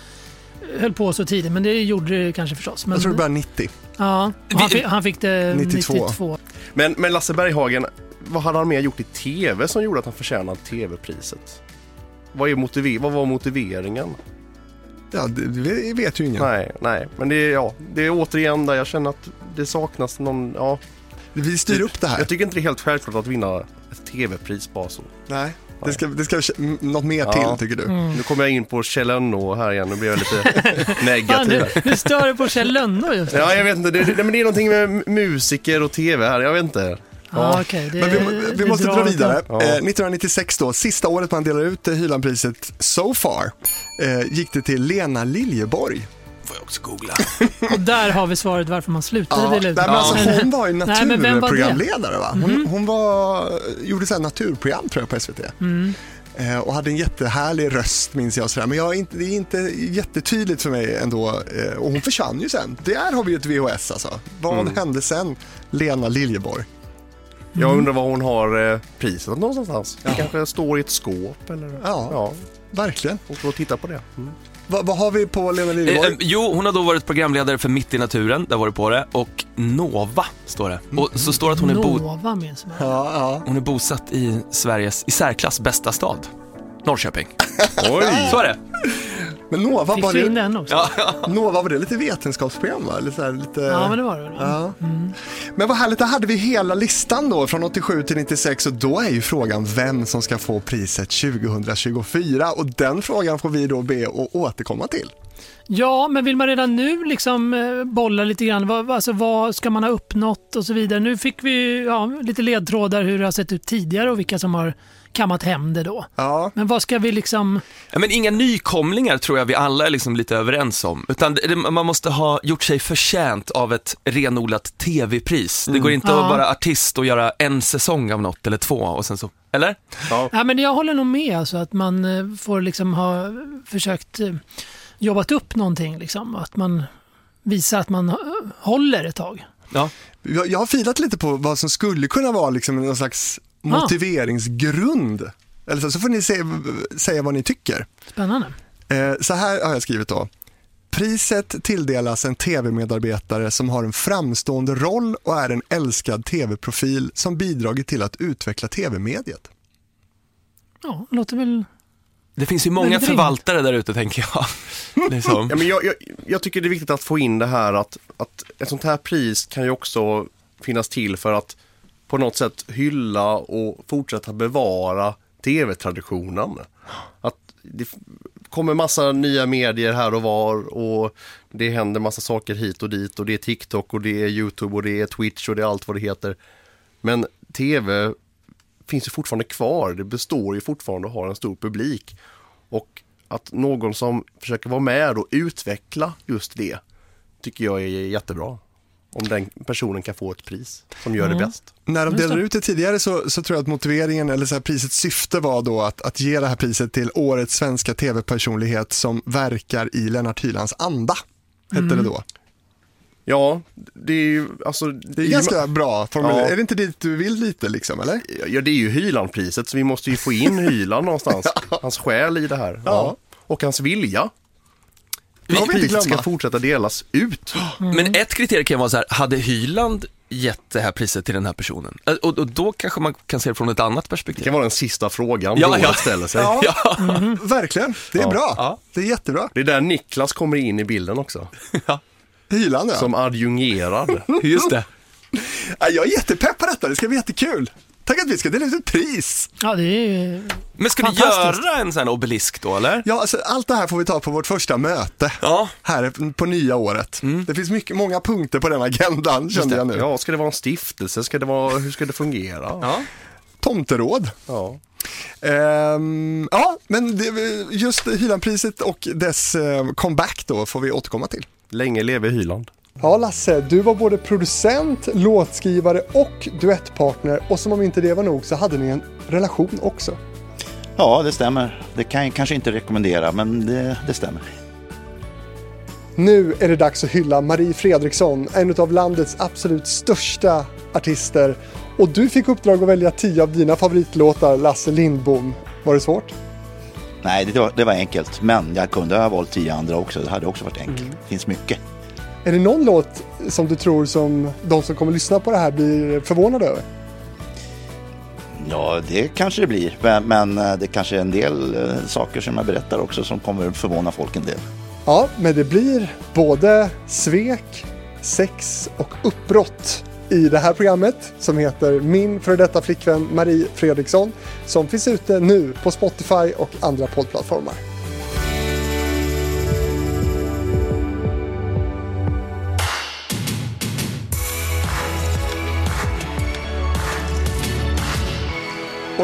höll på så tidigt, men det gjorde det kanske förstås. Men, Jag tror det började 90. ja, han, fick, han fick det 92. 92. Men, men Lasse Berghagen, vad hade han mer gjort i TV som gjorde att han förtjänade TV-priset? Vad, är motiver- vad var motiveringen? Ja, det, vet ju ingen. Nej, nej, men det är, ja, det är återigen där jag känner att det saknas någon, ja. Vi styr upp det här. Jag tycker inte det är helt självklart att vinna ett TV-pris bara så. Nej, det ska, det ska något mer Ja. till tycker du? Mm. Nu kommer jag in på Kjell Lönnå här igen, nu blir jag lite Fan, *laughs* negativ. du, här. du stör dig på Kjell Lönnå just nu. Ja, jag vet inte, det, det, men det är någonting med musiker och TV här, jag vet inte. Ja, okej, det- Men vi, vi måste dra vidare. Ja. Eh, 1996 då, sista året man delar ut eh, Hylandpriset so far, eh, gick det till Lena Liljeborg. Får jag också googla. *laughs* Och där har vi svaret varför man slutade Ja, dela nej, ut. men alltså, hon var ju *laughs* Nej, naturprogramledare va? Hon, hon var, gjorde så här naturprogram tror jag på SVT. Mm. Eh, och hade en jättehärlig röst minns jag. Sådär. Men jag är inte, det är inte jättetydligt för mig ändå. Eh, och hon försvann ju sen. Där har vi ju ett VHS alltså. Vad Mm. hände sen? Lena Liljeborg. Jag undrar var hon har eh, priset någonstans. Det kanske står i ett skåp eller? Ja. ja. Verkligen. Och då titta på det. Mm. Va, vad har vi på Lena Eh, Liljeborg? eh, jo, hon har då varit programledare för Mitt i naturen, där var det på det, och Nova står det. Och så står det att hon är, bo- Nova minns man. Ja, ja. hon är bosatt i Sveriges i särklass bästa stad. Norrköping. Oj! Så är det. Men Nova Fick var, vi in det, den också? Ja, Nova var det lite vetenskapsprogram va? Lite, så här, lite... Ja, men det var det? Ja. Men vad härligt, då hade vi hela listan då från 87 till 96 och då är ju frågan vem som ska få priset 2024 och den frågan får vi då be att återkomma till. Ja, men vill man redan nu liksom eh, bolla lite grann, vad, alltså, vad ska man ha uppnått och så vidare. Nu fick vi ja, lite ledtrådar hur det har sett ut tidigare och vilka som har kammat hem det då. Ja, Men vad ska vi liksom... Ja, men inga nykomlingar tror jag vi alla är liksom lite överens om. Utan det, man måste ha gjort sig förtjänt av ett renodlat tv-pris. Det går inte Ja. att vara artist och göra en säsong av något eller två och sen så, eller? Ja, men jag håller nog med alltså, att man eh, får liksom ha försökt eh, jobbat upp någonting. Liksom, att man visar att man eh, håller ett tag. Ja. jag, jag har filat lite på vad som skulle kunna vara liksom någon slags motiveringsgrund. Eller så, så får ni se, säga vad ni tycker. Spännande. Eh, så här har jag skrivit då. Priset tilldelas en tv-medarbetare som har en framstående roll och är en älskad tv-profil som bidragit till att utveckla tv-mediet. Ja, låter väl... Det finns ju många förvaltare där ute tänker jag. *laughs* Liksom. Ja, men jag, jag, jag tycker det är viktigt att få in det här att, att ett sånt här pris kan ju också finnas till för att på något sätt hylla och fortsätta bevara tv-traditionen. Att det kommer massa nya medier här och var och det händer massa saker hit och dit och det är TikTok och det är YouTube och det är Twitch och det är allt vad det heter. Men tv finns ju fortfarande kvar, det består ju fortfarande och har en stor publik. Och att någon som försöker vara med och utveckla just det tycker jag är jättebra. Om den personen kan få ett pris som gör det bäst. När de delade det. ut det tidigare så, så tror jag att motiveringen eller så här, prisets syfte var då att, att ge det här priset till årets svenska tv-personlighet som verkar i Lennart Hylands anda. Hette det då. Ja, det är ju alltså... Det är ganska bra formulerat. Ja. Är det inte dit du vill lite liksom, eller? Ja, det är ju Hylandpriset så vi måste ju få in Hyland någonstans. *laughs* Hans själ i det här. Ja. Och hans vilja. Det får vi inte ska fortsätta delas ut. *gasps* Men ett kriterium kan vara så här, hade Hyland gett det här priset till den här personen? Och, och då kanske man kan se det från ett annat Det perspektiv. kan vara den sista frågan Ja, ja. ställer sig. *laughs* Ja, Ja, verkligen. Det är Ja. bra. Ja. Det är jättebra. Det är där Niklas kommer in i bilden också. *laughs* Hyland, ja. Som adjungerad. just det. Ja, Jag är jättepepp på detta. Det ska bli jättekul. Tänk att vi ska dela ut ett pris. Ja, det är ju... Men ska vi Fantastiskt. göra en sån här obelisk då eller? Ja, alltså, allt det här får vi ta på vårt första möte. Ja. Här på nya året. Det finns mycket, många punkter på den agendan kände jag nu. Ja, ska det vara en stiftelse? Ska det vara, hur ska det fungera? Ja. Tomteråd. Ja. Ehm, ja, men det, just Hylandpriset och dess eh, comeback då får vi återkomma till. Länge leve Hyland. Ja, Lasse, du var både producent, låtskrivare och duettpartner och som om inte det var nog så hade ni en relation också. Ja, det stämmer. Det kan jag kanske inte rekommendera, men det, det stämmer. Nu är det dags att hylla Marie Fredriksson, en av landets absolut största artister. Och du fick uppdrag att välja tio av dina favoritlåtar, Lasse Lindbom. Var det svårt? Nej, det var, det var enkelt. Men jag kunde ha valt tio andra också. Det hade också varit enkelt. Det finns mycket. Är det någon låt som du tror som de som kommer lyssna på det här blir förvånade över? Ja, det kanske det blir. Men, men eh, det kanske är en del eh, saker som jag berättar också som kommer förvåna folk en del. Ja, men det blir både svek, sex och uppbrott i det här programmet som heter Min före detta flickvän Marie Fredriksson som finns ute nu på Spotify och andra poddplattformar.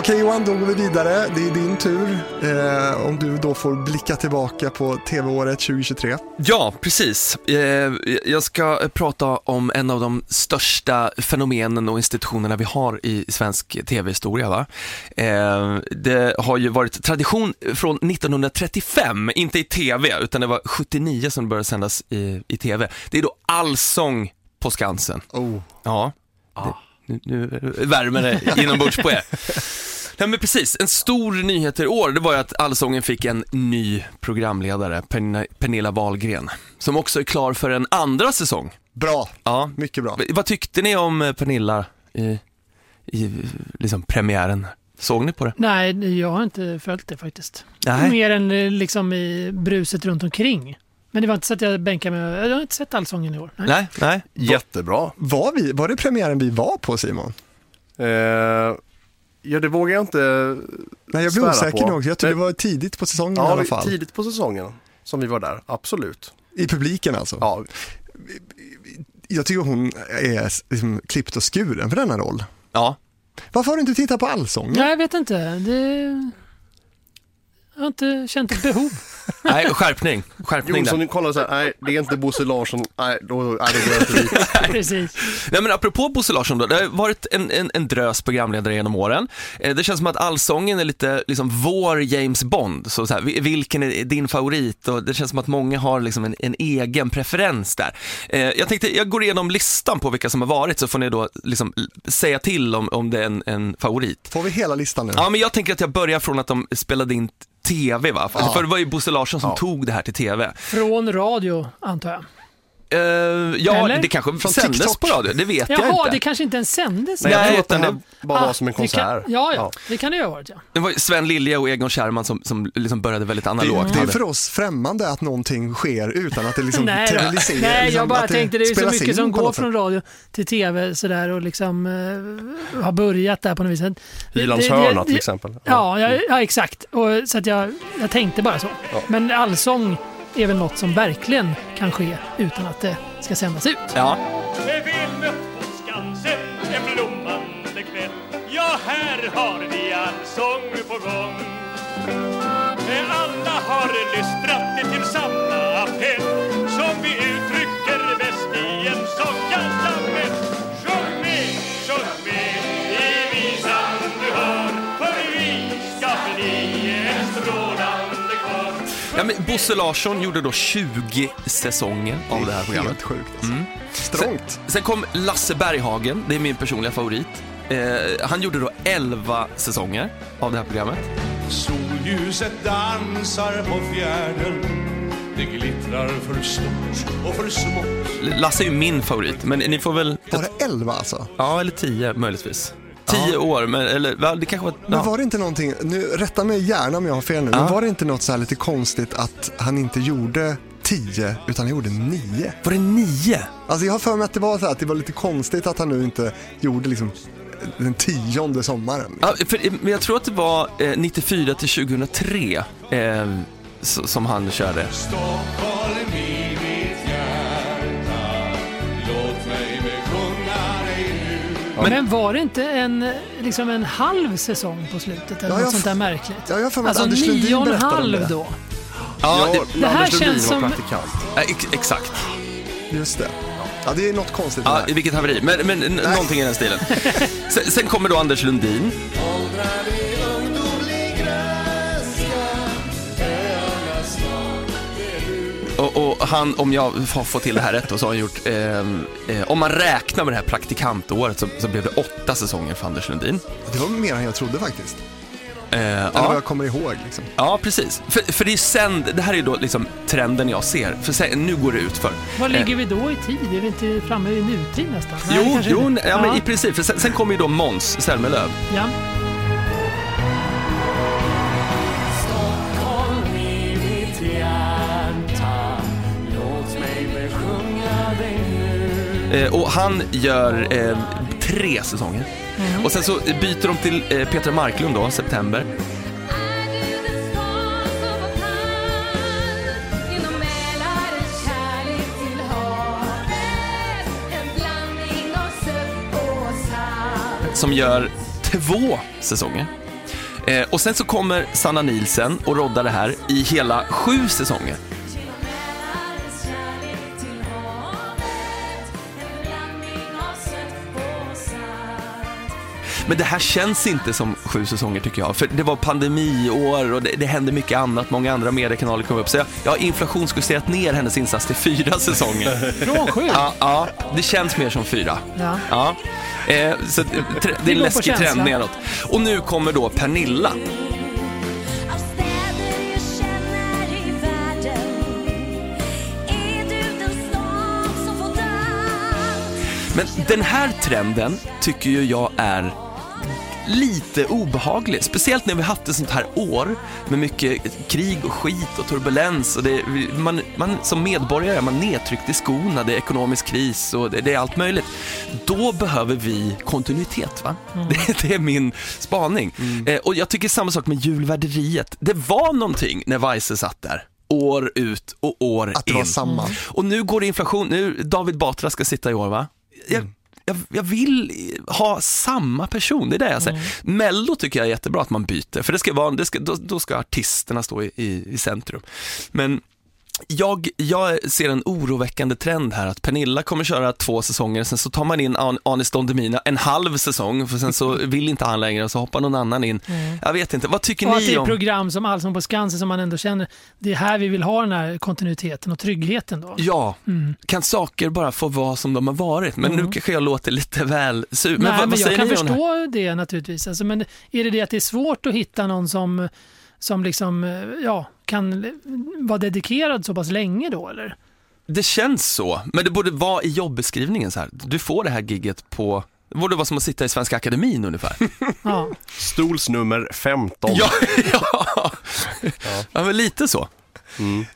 Okej Johan, då går vi vidare. Det är din tur. Eh, om du då får blicka tillbaka på tv-året 2023. Ja, precis. Eh, Jag ska prata om en av de största fenomenen och institutionerna vi har i svensk tv-historia. Va? Eh, Det har ju varit tradition från 1935, inte i tv, utan det var 79 som det började sändas i, i tv. Det är då Allsång på Skansen. Oh. Ja, det, nu, nu värmer det inombords på er. *laughs* Nej men precis, en stor nyhet i år det var ju att Allsången fick en ny programledare, Pernilla Wahlgren, som också är klar för en andra säsong. Bra, Ja. mycket bra. Vad tyckte ni om eh, Pernilla i, i liksom premiären? Såg ni på det? Nej, jag har inte följt det faktiskt. Nej. Mer än eh, liksom i bruset runt omkring. Men det var inte så att jag bänkade mig. Jag har inte sett Allsången i år. Nej. Nej, nej. Jättebra. Var, vi, var det premiären vi var på Simon? Eh, ja, det vågar jag inte Nej, jag svära osäker på. nog. Jag tror Men- det var tidigt på säsongen i Ja, alla det- fall. tidigt på säsongen som vi var där, absolut. I publiken alltså. Ja, Jag tycker hon är liksom klippt och skuren för denna roll. Ja. Varför har du inte tittat på Allsången? Nej, jag vet inte. Det... Jag har inte känt ett behov. *laughs* Nej, skärpning. Skärpning Jonsson där. kollar så här, nej det är inte Bosse Larsson, nej då, nej, då går jag inte dit. *laughs* Precis. Nej men apropå Bosse Larsson då, det har varit en, en, en drös programledare genom åren. Eh, Det känns som att Allsången är lite liksom vår James Bond, så, så här, vi- vilken är din favorit? Och det känns som att många har liksom en, en egen preferens där. Eh, Jag tänkte, jag går igenom listan på vilka som har varit så får ni då liksom säga till om, om det är en, en favorit. Får vi hela listan nu? Ja men jag tänker att jag börjar från att de spelade in TV va? För, för det var ju Bosse Larsson som tog det här till TV. Från radio, antar jag. Eh, ja, Eller? det kanske Från sändes TikTok. på radio, det vet jag Jaha, inte. det kanske inte ens sändes. Nej, jag Nej, tror att det utan här det- bara Ah, var som en det kan- konsert. Ja, ja, det kan det ju ha varit. Ja. Det var Sven Lilja och Egon Kärrman som, som liksom började väldigt analogt. det är för oss främmande att någonting sker utan att det liksom *laughs* Nej, televiseras. Nej, liksom, jag bara att tänkte det är så mycket som går från radio till tv sådär och liksom eh, har börjat där på något vis. Det- Hylands hörna till exempel. Ja, ja, ja exakt. Och, så att jag, jag tänkte bara så. Men allsång är väl något som verkligen kan ske utan att det ska sändas ut. Ja. Med välmött på Skansen en blommande kväll Ja, här har vi allsång på gång Alla har lystrat till samma appell Ja, men Bosse Larsson gjorde då 20 säsonger av det här programmet. Helt sjukt alltså. Mm. Strångt. Sen, sen kom Lasse Berghagen, det är min personliga favorit. Eh, han gjorde då 11 säsonger av det här programmet. Solljuset dansar på fjärden Det glittrar för stort och för smått Lasse är ju min favorit, men ni får väl... Var det 11 alltså? Ja, eller 10 möjligtvis. 10 år, men eller det kanske var... Men ja. var det inte någonting, nu rätta mig gärna om jag har fel nu, men var det inte något så här lite konstigt att han inte gjorde 10 utan han gjorde 9? Var det 9? Alltså jag har för mig att det var så här, att det var lite konstigt att han nu inte gjorde liksom den tionde sommaren. Ja, för, men jag tror att det var eh, 94 till 2003 eh, som han körde. Stockholm Men, var det inte en, liksom en halv säsong på slutet? Eller Ja, något sånt där märkligt? Ja, jag har alltså Anders nio och en halv det. då? Ja, det här Anders känns som- praktikant. Eh, ex- exakt. Just det. Ja, det är något konstigt Ja, det vilket haveri. Men, men någonting i den stilen. Sen, sen kommer då Anders Lundin. Och, han, om jag får får till det här rätt då, så har han gjort, ehm, eh, om man räknar med det här praktikantåret så, så blev det åtta säsonger för Anders Lundin. Det var mer än jag trodde faktiskt. Eh, Eller vad ja. jag kommer ihåg. Liksom. ja, precis. För, för det är sen, det här är ju då liksom trenden jag ser. För sen, nu går det ut för. Var ligger vi då i tid? Är vi inte framme i nutid nästan? Nej, Jo, jo inte. ja, men i princip. För sen, sen kommer ju då Måns Zelmerlöw. ja. Eh, och han gör eh, tre säsonger. Och sen så byter de till eh, Petra Marklund då, september. Som gör två säsonger. Eh, och sen så kommer Sanna Nielsen och roddar det här i hela sju säsonger. Men det här känns inte som sju säsonger tycker jag. För det var pandemiår och det, det hände mycket annat. Många andra mediekanaler kom upp. Så jag, jag har inflationsjusterat ner hennes insats till fyra säsonger. *laughs* Från sju? Ja, ja, det känns mer som fyra. Ja. Ja. Eh, så det, det Vi är en läskig trend neråt. Och nu kommer då Pernilla. Men den här trenden tycker ju jag är lite obehaglig. Speciellt när vi haft ett sånt här år med mycket krig och skit och turbulens. Och det, man, man, som medborgare är man nedtryckt i skorna, det är ekonomisk kris och det, det är allt möjligt. Då behöver vi kontinuitet. Va? *laughs* Det, det är min spaning. Eh, och jag tycker samma sak med julvärderiet. Det var någonting när Weise satt där. År ut och år Att det in. var samma. Och nu går det inflation. Nu, David Batra ska sitta i år va? Jag, jag, jag vill ha samma person, det är det jag säger. Mello tycker jag är jättebra att man byter, för det ska vara, det ska, då, då ska artisterna stå i, i, i centrum. Men jag, jag ser en oroväckande trend här att Pernilla kommer köra två säsonger, sen så tar man in An- Anis Don Demina en halv säsong, för sen så *laughs* vill inte han längre och så hoppar någon annan in. Jag vet inte, vad tycker Och att det ni är om... program som Allsång på Skansen som man ändå känner, det är här vi vill ha den här kontinuiteten och tryggheten då. Ja, kan saker bara få vara som de har varit? Men nu kanske jag låter lite väl sur. Men Nej, vad, vad men jag säger kan ni om det här? förstå det naturligtvis. Alltså, men är det det att det är svårt att hitta någon som, som liksom, eh, ja, kan vara dedikerad så pass länge då eller? Det känns så, men det borde vara i jobbeskrivningen så här. Du får det här gigget på, det borde vara som att sitta i Svenska Akademin ungefär. *laughs* Ja. Stolsnummer 15. ja, *laughs* ja. ja, men lite så.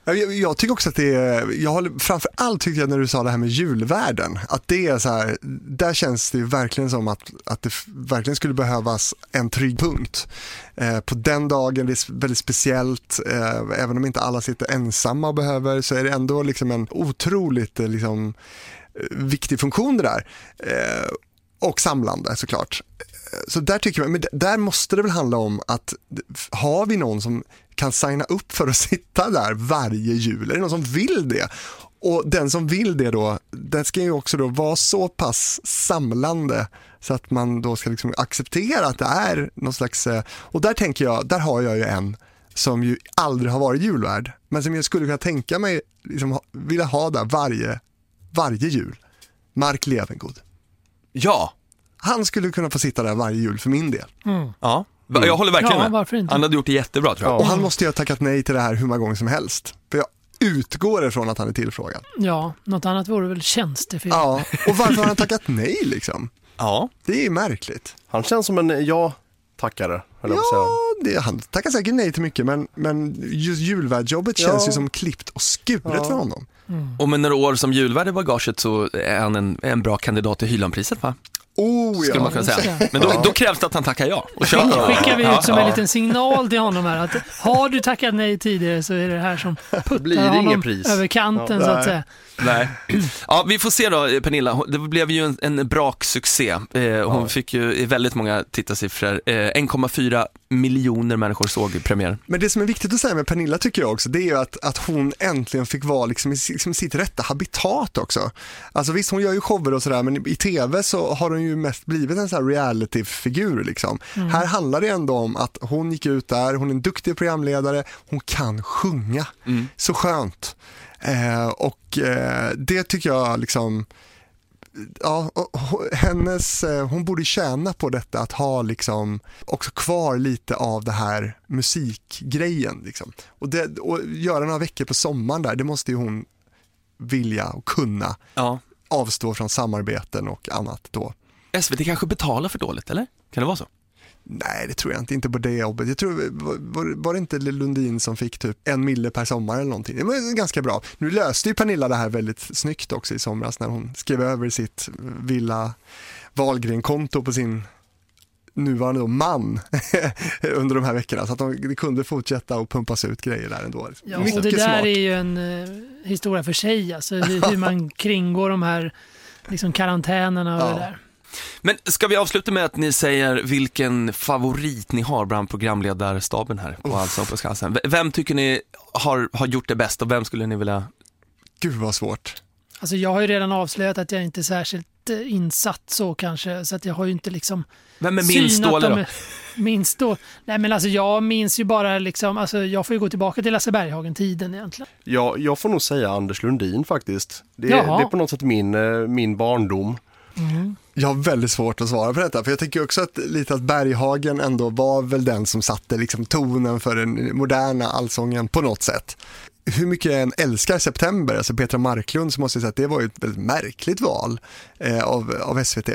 Jag, jag- jag tycker också att det är, jag håller, framför allt tyckte jag när du sa det här med julvärden, att det är så här, där känns det verkligen som att, att det verkligen skulle behövas en trygg punkt. Eh, på den dagen, det är väldigt speciellt, eh, även om inte alla sitter ensamma och behöver, så är det ändå liksom en otroligt eh, liksom, eh, viktig funktion det där. Eh, och samlande såklart. Så där tycker jag, men där måste det väl handla om att har vi någon som kan signa upp för att *laughs* sitta där varje jul? Är det någon som vill det? Och den som vill det då, den ska ju också då vara så pass samlande så att man då ska liksom acceptera att det är någon slags, eh, och där tänker jag, där har jag ju en som ju aldrig har varit julvärd, men som jag skulle kunna tänka mig liksom, vilja ha där varje, varje jul. Mark Levengood. Ja. Han skulle kunna få sitta där varje jul för min del. Ja, jag håller verkligen Ja, med. inte? Han hade gjort det jättebra tror jag. Och han måste ju ha tackat nej till det här hur många gånger som helst. För jag utgår ifrån att han är tillfrågad. Ja, något annat vore väl tjänstefel. Ja, och varför har han tackat nej liksom? Ja. Det är märkligt. Han känns som en att säga. Ja, det, han tackar säkert nej till mycket men, men just julvärdsjobbet känns Ja. ju som klippt och skuret för honom. Och med några år som julvärd i bagaget så är han en, en bra kandidat till Hylandpriset va? Oh Skulle man kunna säga. det. Men då, då krävs det att han tackar ja och kör. skickar vi ut som en liten signal till honom här att har du tackat nej tidigare så är det här som *laughs* puttar blir det honom pris. över kanten så att säga. Nej. *clears throat* Ja, vi får se då Pernilla. Det blev ju en, en braksuccé. Eh, hon fick ju väldigt många tittarsiffror. Eh, 1,4 miljoner människor såg premiären. Men det som är viktigt att säga med Pernilla tycker jag också, det är ju att, att hon äntligen fick vara liksom i liksom sitt rätta habitat också. Alltså visst, hon gör ju shower och sådär, men i tv så har hon ju mest blivit en sån här reality-figur liksom. Här handlar det ändå om att hon gick ut där, hon är en duktig programledare, hon kan sjunga. Så skönt. Eh, och eh, det tycker jag liksom, ja, hennes, eh, hon borde tjäna på detta att ha liksom också kvar lite av det här musikgrejen. Liksom. Och, det, och göra några veckor på sommaren där, det måste ju hon vilja och kunna Ja. avstå från samarbeten och annat då. SVT kanske betalar för dåligt, eller? Kan det vara så? Nej, det tror jag inte, inte på det jobbet. Jag tror, var, var, det inte Lundin som fick typ en mille per sommar eller någonting? Det var ganska bra. Nu löste ju Pernilla det här väldigt snyggt också i somras när hon skrev över sitt Villa Wahlgren-konto på sin nuvarande då man *laughs* under de här veckorna så att de, kunde fortsätta och pumpas ut grejer där ändå. Ja, Mycket och det där smart. är ju en eh, historia för sig, alltså hur, *laughs* hur man kringgår de här liksom, karantänerna och Ja. det där. Men ska vi avsluta med att ni säger vilken favorit ni har bland programledarstaben här på Allsång på Skansen? Vem tycker ni har, har gjort det bäst och vem skulle ni vilja... Gud vad svårt. Alltså jag har ju redan avslöjat att jag inte är särskilt eh, insatt så kanske, så att jag har ju inte liksom Vem är minst dålig då? Minst då? Nej men alltså jag minns ju bara liksom, alltså jag får ju gå tillbaka till Lasse Berghagen-tiden egentligen. Ja, jag får nog säga Anders Lundin faktiskt. Det, Jaha. det är på något sätt min, eh, min barndom. Jag har väldigt svårt att svara på detta, för jag tycker också att lite att Berghagen ändå var väl den som satte liksom tonen för den moderna allsången på något sätt. Hur mycket jag än älskar September, alltså Petra Marklund, så måste jag säga att det var ett väldigt märkligt val eh, av, av SVT.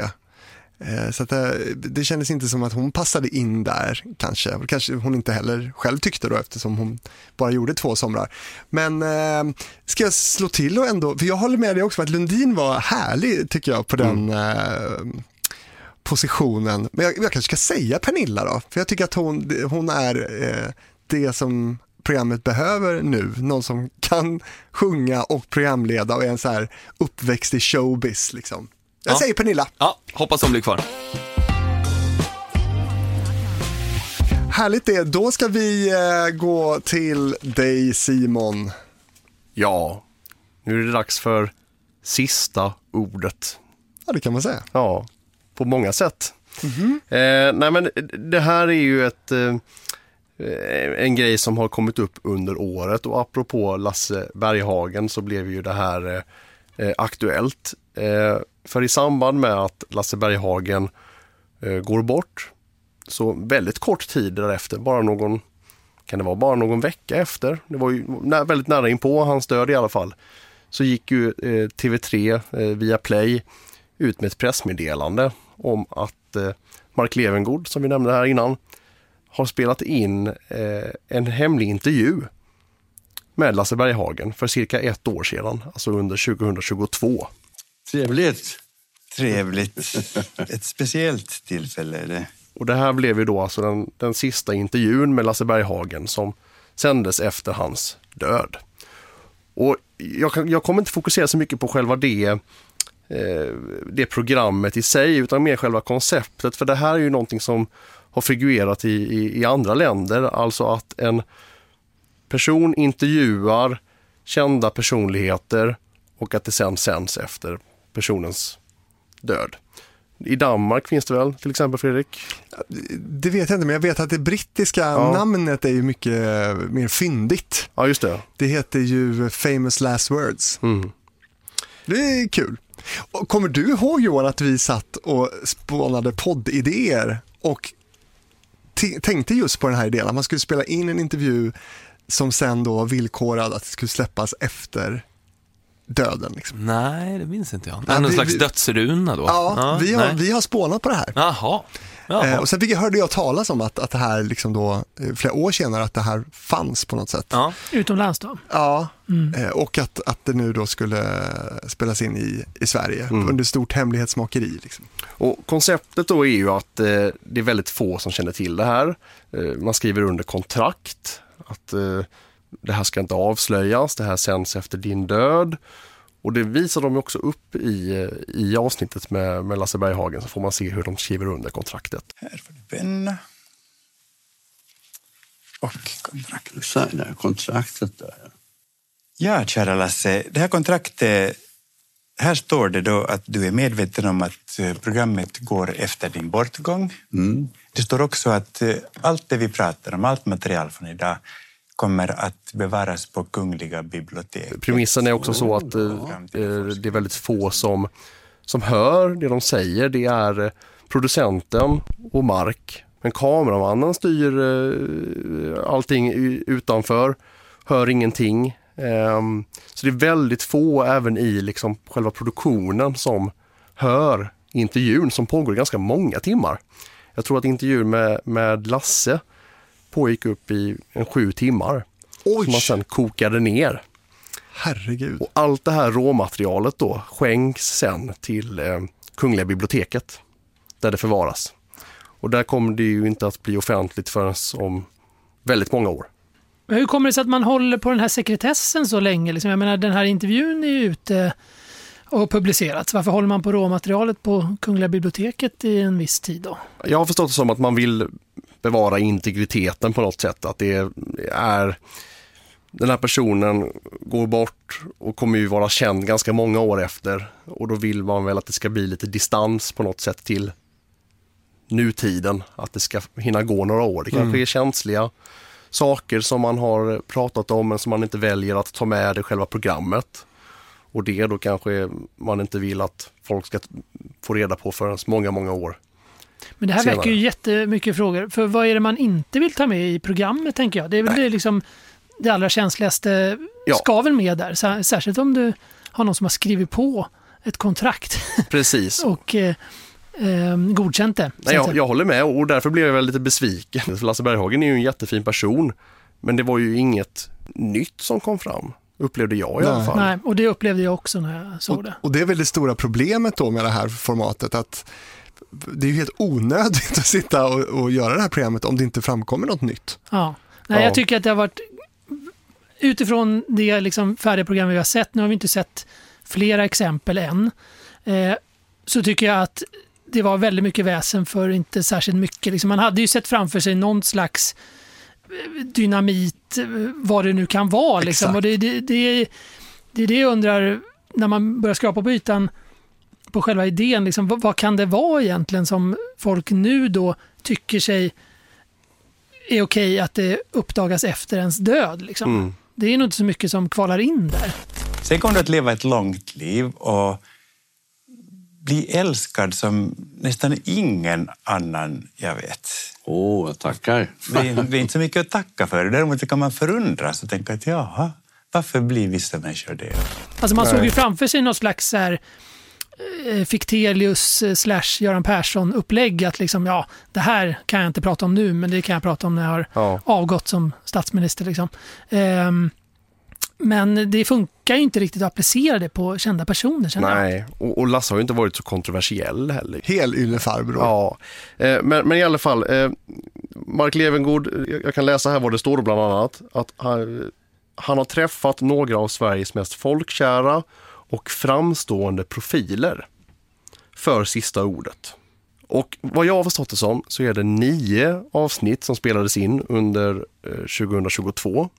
Eh, så att, eh, det kändes inte som att hon passade in där kanske. Kanske hon inte heller själv tyckte då eftersom hon bara gjorde två somrar. Men eh, ska jag slå till och ändå, för jag håller med dig också att Lundin var härlig tycker jag på den eh, positionen. Men jag, jag kanske ska säga Pernilla då, för jag tycker att hon, hon är eh, det som programmet behöver nu. Någon som kan sjunga och programleda och är en så här uppväxt i showbiz liksom. Jag Ja. säger Pernilla. Ja, hoppas hon blir kvar. Härligt det. Då ska vi eh, gå till dig Simon. Ja, nu är det dags för sista ordet. Ja, det kan man säga. Ja, på många sätt. Eh, nej men det här är ju ett, eh, en grej som har kommit upp under året och apropå Lasse Berghagen så blev ju det här eh, eh, aktuellt. För i samband med att Lasse Berghagen eh, går bort, så väldigt kort tid därefter, bara någon, kan det vara bara någon vecka efter, det var ju nä, väldigt nära inpå hans död i alla fall, så gick ju eh, TV3 eh, via Play ut med ett pressmeddelande om att eh, Mark Levengood, som vi nämnde här innan, har spelat in eh, en hemlig intervju med Lasse Berghagen för cirka ett år sedan, alltså under 2022. Trevligt. Trevligt. Ett speciellt tillfälle är det. Och det här blev ju då alltså den, den sista intervjun med Lasse Berghagen som sändes efter hans död. Och jag, kan, jag kommer inte fokusera så mycket på själva det, eh, det programmet i sig utan mer själva konceptet. För det här är ju någonting som har figurerat i, i, i andra länder. Alltså att en person intervjuar kända personligheter och att det sen sänds efter personens död. I Danmark finns det väl till exempel Fredrik? Det vet jag inte, men jag vet att det brittiska Ja. namnet är ju mycket mer fyndigt. Ja, just det. Det heter ju Famous Last Words. Mm. Det är kul. Och kommer du ihåg Johan att vi satt och spånade poddidéer och tänkte just på den här idén att man skulle spela in en intervju som sen då villkorad att det skulle släppas efter döden. Liksom. Nej, det minns inte jag. Ja, Någon vi- slags vi- dödsruna då? Ja, vi, har, nej. vi har spånat på det här. Jaha. Jaha. Eh, och sen fick jag, hörde jag talas om att, att det här, liksom då, eh, flera år senare, att det här fanns på något sätt. Ja. Utomlands då? Ja, Mm. eh, och att, att det nu då skulle spelas in i, i Sverige Mm. under stort hemlighetsmakeri. Liksom. Och konceptet då är ju att eh, det är väldigt få som känner till det här. Eh, man skriver under kontrakt att eh, det här ska inte avslöjas, det här sänds efter din död. Och det visar de också upp i, i avsnittet med, med Lasse Berghagen så får man se hur de skriver under kontraktet. Penna. Och kontrakt. Du signar kontraktet där. Ja, kära Lasse. Det här kontraktet, här står det då att du är medveten om att eh, programmet går efter din bortgång. Det står också att eh, allt det vi pratar om, allt material från idag, kommer att bevaras på Kungliga biblioteket. Premissen är också så att eh, eh, det är väldigt få som, som hör det de säger. Det är eh, producenten och Mark. Men kameramannen styr allting utanför, hör ingenting. Ehm, så det är väldigt få även i liksom själva produktionen som hör intervjun som pågår ganska många timmar. Jag tror att intervjun med, med Lasse pågick upp i en sju timmar. Som man sen kokade ner. Herregud. Och allt det här råmaterialet då skänks sen till eh, Kungliga biblioteket där det förvaras. Och där kommer det ju inte att bli offentligt förrän om väldigt många år. Men hur kommer det sig att man håller på den här sekretessen så länge? Liksom? Jag menar, den här intervjun är ju ute och publicerats. Varför håller man på råmaterialet på Kungliga biblioteket i en viss tid då? Jag har förstått det som att man vill bevara integriteten på något sätt. Att det är den här personen går bort och kommer ju vara känd ganska många år efter. Och då vill man väl att det ska bli lite distans på något sätt till nutiden. Att det ska hinna gå några år. Det kanske Mm. är känsliga saker som man har pratat om men som man inte väljer att ta med i själva programmet. Och det då kanske man inte vill att folk ska få reda på förrän många, många år Men det här senare. väcker ju jättemycket frågor. För vad är det man inte vill ta med i programmet, tänker jag? Det är väl det, liksom, det allra känsligaste Ja. ska väl med där. Sär- Särskilt om du har någon som har skrivit på ett kontrakt Precis. *laughs* och eh, eh, godkänt det. Nej, jag, jag håller med och därför blev jag väl lite besviken. För *laughs* Lasse Berghagen är ju en jättefin person. Men det var ju inget nytt som kom fram, upplevde jag i alla fall. Nej, och det upplevde jag också när jag såg det. Och det är väl det stora problemet då med det här formatet att det är ju helt onödigt att sitta och, och göra det här programmet om det inte framkommer något nytt. Ja. Nej, Ja. Jag tycker att det har varit utifrån det liksom färdiga program vi har sett, nu har vi inte sett flera exempel än, eh, så tycker jag att det var väldigt mycket väsen för inte särskilt mycket. Liksom man hade ju sett framför sig någon slags eh, dynamit, eh, vad det nu kan vara. Liksom. Och det, det, det, det är det jag undrar, när man börjar skrapa på ytan på själva idén, liksom, vad, vad kan det vara egentligen som folk nu då tycker sig är okej att det uppdagas efter ens död. Liksom. Mm. Det är nog inte så mycket som kvalar in där. Sen kommer du att leva ett långt liv och bli älskad som nästan ingen annan jag vet. Åh, tackar. Det är, det är inte så mycket att tacka för. Däremot kan man förundras och tänka att jaha, varför blir vissa människor det? Alltså man såg ju framför sig något slags så här, eh, Fichtelius eh, slash Göran Persson-upplägg. Att liksom, ja, det här kan jag inte prata om nu, men det kan jag prata om när jag har Ja. avgått som statsminister. Liksom. Ehm, men det funkar ju inte riktigt att applicera det på kända personer. jag. Nej, och, och Lasse har ju inte varit så kontroversiell heller. Hel yllefarbror. Ja, eh, men, men i alla fall, eh, Mark Levengood, jag, jag kan läsa här vad det står då bland annat, att han, han har träffat några av Sveriges mest folkkära och framstående profiler för sista ordet. Och vad jag har förstått det som så är det nio avsnitt som spelades in under eh, 2022.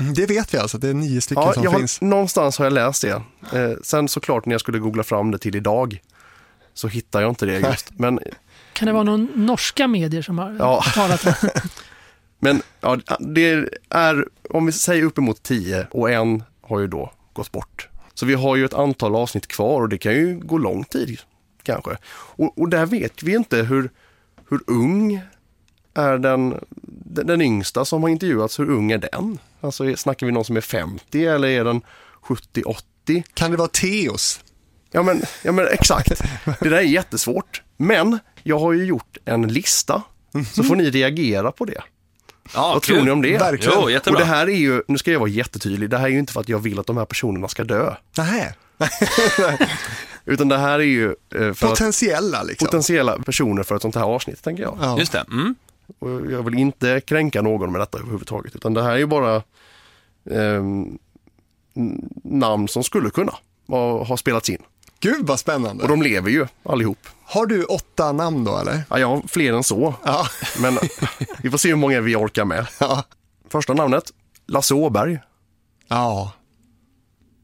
Mm, Det vet vi alltså, det är nio stycken Ja, som jag har, finns. någonstans har jag läst det. Eh, sen såklart när jag skulle googla fram det till idag så hittar jag inte det just. Men, Kan det vara någon norska medier som har Ja. talat om *laughs* men ja, det är, om vi säger uppemot 10 och en har ju då gått bort. Så vi har ju ett antal avsnitt kvar och det kan ju gå lång tid kanske. Och, och där vet vi inte hur, hur ung är den, den, den yngsta som har intervjuats, hur ung är den? Alltså snackar vi någon som är 50 eller är den 70-80? Kan det vara Teos? Ja men, ja men exakt. Det där är jättesvårt. Men jag har ju gjort en lista. Så får ni reagera på det. Ja, Vad kul. tror ni om det? Verkligen. Jo, jättebra. Och det här är ju, nu ska jag vara jättetydlig, det här är ju inte för att jag vill att de här personerna ska dö. Nej. *laughs* Utan det här är ju eh, för Potentiella att, liksom. potentiella personer för ett sånt här avsnitt, tänker jag. Ja. Just det. Mm. Och jag vill inte kränka någon med detta överhuvudtaget, utan det här är ju bara ehm, n- namn som skulle kunna ha, ha spelats in. Gud vad spännande. Och de lever ju allihop. Har du åtta namn då eller? Ja, jag har fler än så, Ja. men *laughs* vi får se hur många vi orkar med. Ja. Första namnet, Lasse Åberg. Ja.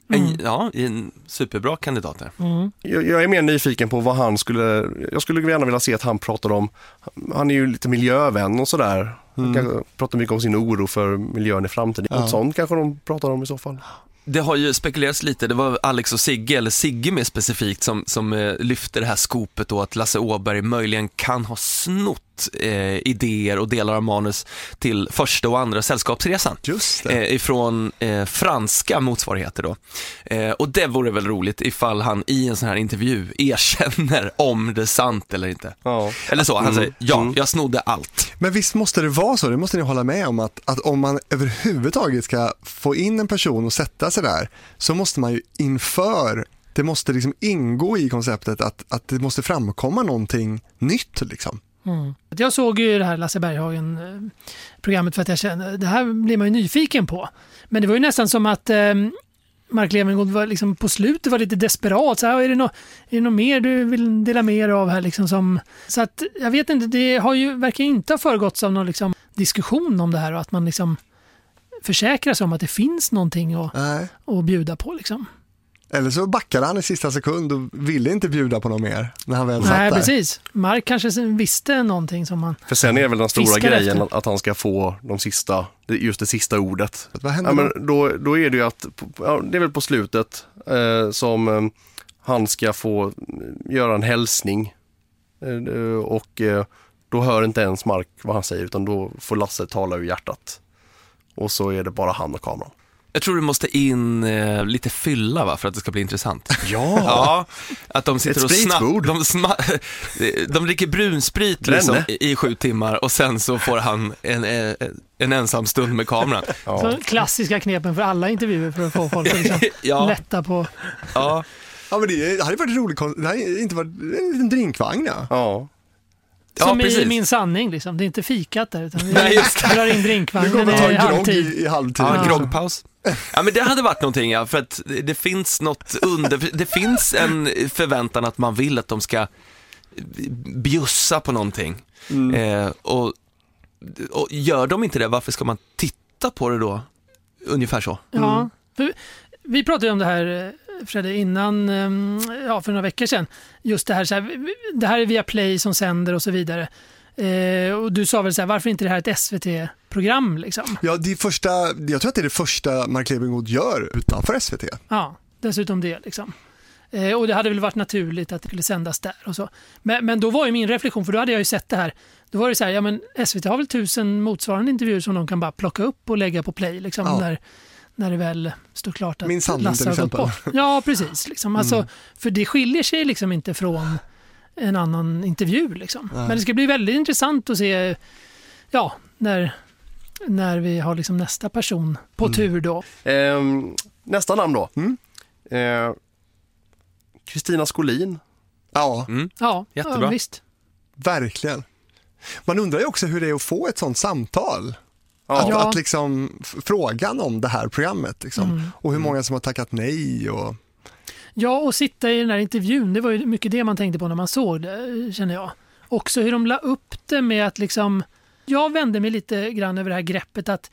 En, ja, en superbra kandidat där. Jag, jag är mer nyfiken på vad han skulle, jag skulle gärna vilja se att han pratar om, han är ju lite miljövän och sådär. Han kanske pratar mycket om sin oro för miljön i framtiden. Ja. Något sånt kanske de pratar om i så fall. Det har ju spekulerats lite, det var Alex och Sigge, eller Sigge mer specifikt, som, som eh, lyfte det här skopet då att Lasse Åberg möjligen kan ha snott eh, idéer och delar av manus till första och andra sällskapsresan. Just. Eh, ifrån eh, franska motsvarigheter då. Eh, och det vore väl roligt ifall han i en sån här intervju erkänner *laughs* om det är sant eller inte. Ja. Eller så, han Mm. säger ja, Mm. jag snodde allt. Men visst måste det vara så, det måste ni hålla med om, att, att om man överhuvudtaget ska få in en person och sätta sig där, så måste man ju inför, det måste liksom ingå i konceptet att, att det måste framkomma någonting nytt liksom. Mm. Jag såg ju det här Lasse Berghagen-programmet för att jag kände, det här blir man ju nyfiken på. Men det var ju nästan som att eh, Mark Levengood var liksom på slutet var lite desperat. Så här, är, det nå- är det något mer du vill dela med dig av här? Liksom som, så att jag vet inte, det har ju, verkar inte ha föregåtts av någon liksom, diskussion om det här och att man liksom försäkrar sig om att det finns någonting att, att bjuda på. Liksom. Eller så backade han i sista sekund och ville inte bjuda på något mer när han väl satt Nej, där. precis. Mark kanske visste någonting som man... För sen är väl den stora grejen efter. att, han ska få de sista, just det sista ordet. Vad händer Ja, men då, då är det ju att, ja, det är väl på slutet eh, som eh, han ska få eh, göra en hälsning. Eh, och eh, då hör inte ens Mark vad han säger utan då får Lasse tala ur hjärtat. Och så är det bara han och kameran. Jag tror du måste in eh, lite fylla va, för att det ska bli intressant. *laughs* Ja! Ja, att de sitter Ett och snabbt, spritbord. de, sma, de dricker brunsprit liksom, i, i sju timmar och sen så får han en, en, en ensam stund med kameran. Så klassiska knepen för alla intervjuer för att få folk att liksom *laughs* Ja. lätta på... Ja, Ja, men det hade varit roligt, det hade inte varit en liten drinkvagn ja. Ja. Ja, Som i precis. Min sanning, liksom. det är inte fikat där utan vi Nej, just det. drar in Nu drinkvagnen kommer vi ta i en grogg halvtid. i, i halvtid. ja, Ja. groggpaus. Ja men det hade varit någonting ja, för att det finns något under, det finns en förväntan att man vill att de ska bjussa på någonting. Eh, och, och gör de inte det, varför ska man titta på det då? Ungefär så. Ja. För vi pratade ju om det här eh, Fredde innan, eh, ja, för några veckor sedan. Just det här, så här det här är via Play som sänder och så vidare. Eh, och du sa väl så här, varför inte det här är ett SVT-program liksom? Ja, det första, jag tror att det är det första Mark Levengood gör utanför SVT. Ja, dessutom det liksom. Eh, och det hade väl varit naturligt att det skulle sändas där och så. Men, men då var ju min reflektion, för då hade jag ju sett det här. Då var det så här, ja men SVT har väl tusen motsvarande intervjuer som de kan bara plocka upp och lägga på play liksom Ja. när, när det väl står klart att Min sanning Lasse har gått bort. Ja, precis. Liksom. *laughs* Alltså, För det skiljer sig liksom inte från en annan intervju. Liksom. Men det ska bli väldigt intressant att se ja, när, när vi har liksom nästa person på tur då. Ehm, nästa namn då. Mm. Eh, Kristina Skolin. Ja, Ja, Jättebra. Ja, visst. verkligen. Man undrar ju också hur det är att få ett sånt samtal. Ja. Att, Ja. att liksom, frågan om det här programmet liksom. Mm. och hur många som har tackat nej. Och, Ja, och sitta i den här intervjun, det var ju mycket det man tänkte på när man såg det, känner jag. Också hur de la upp det med att liksom, jag vände mig lite grann över det här greppet att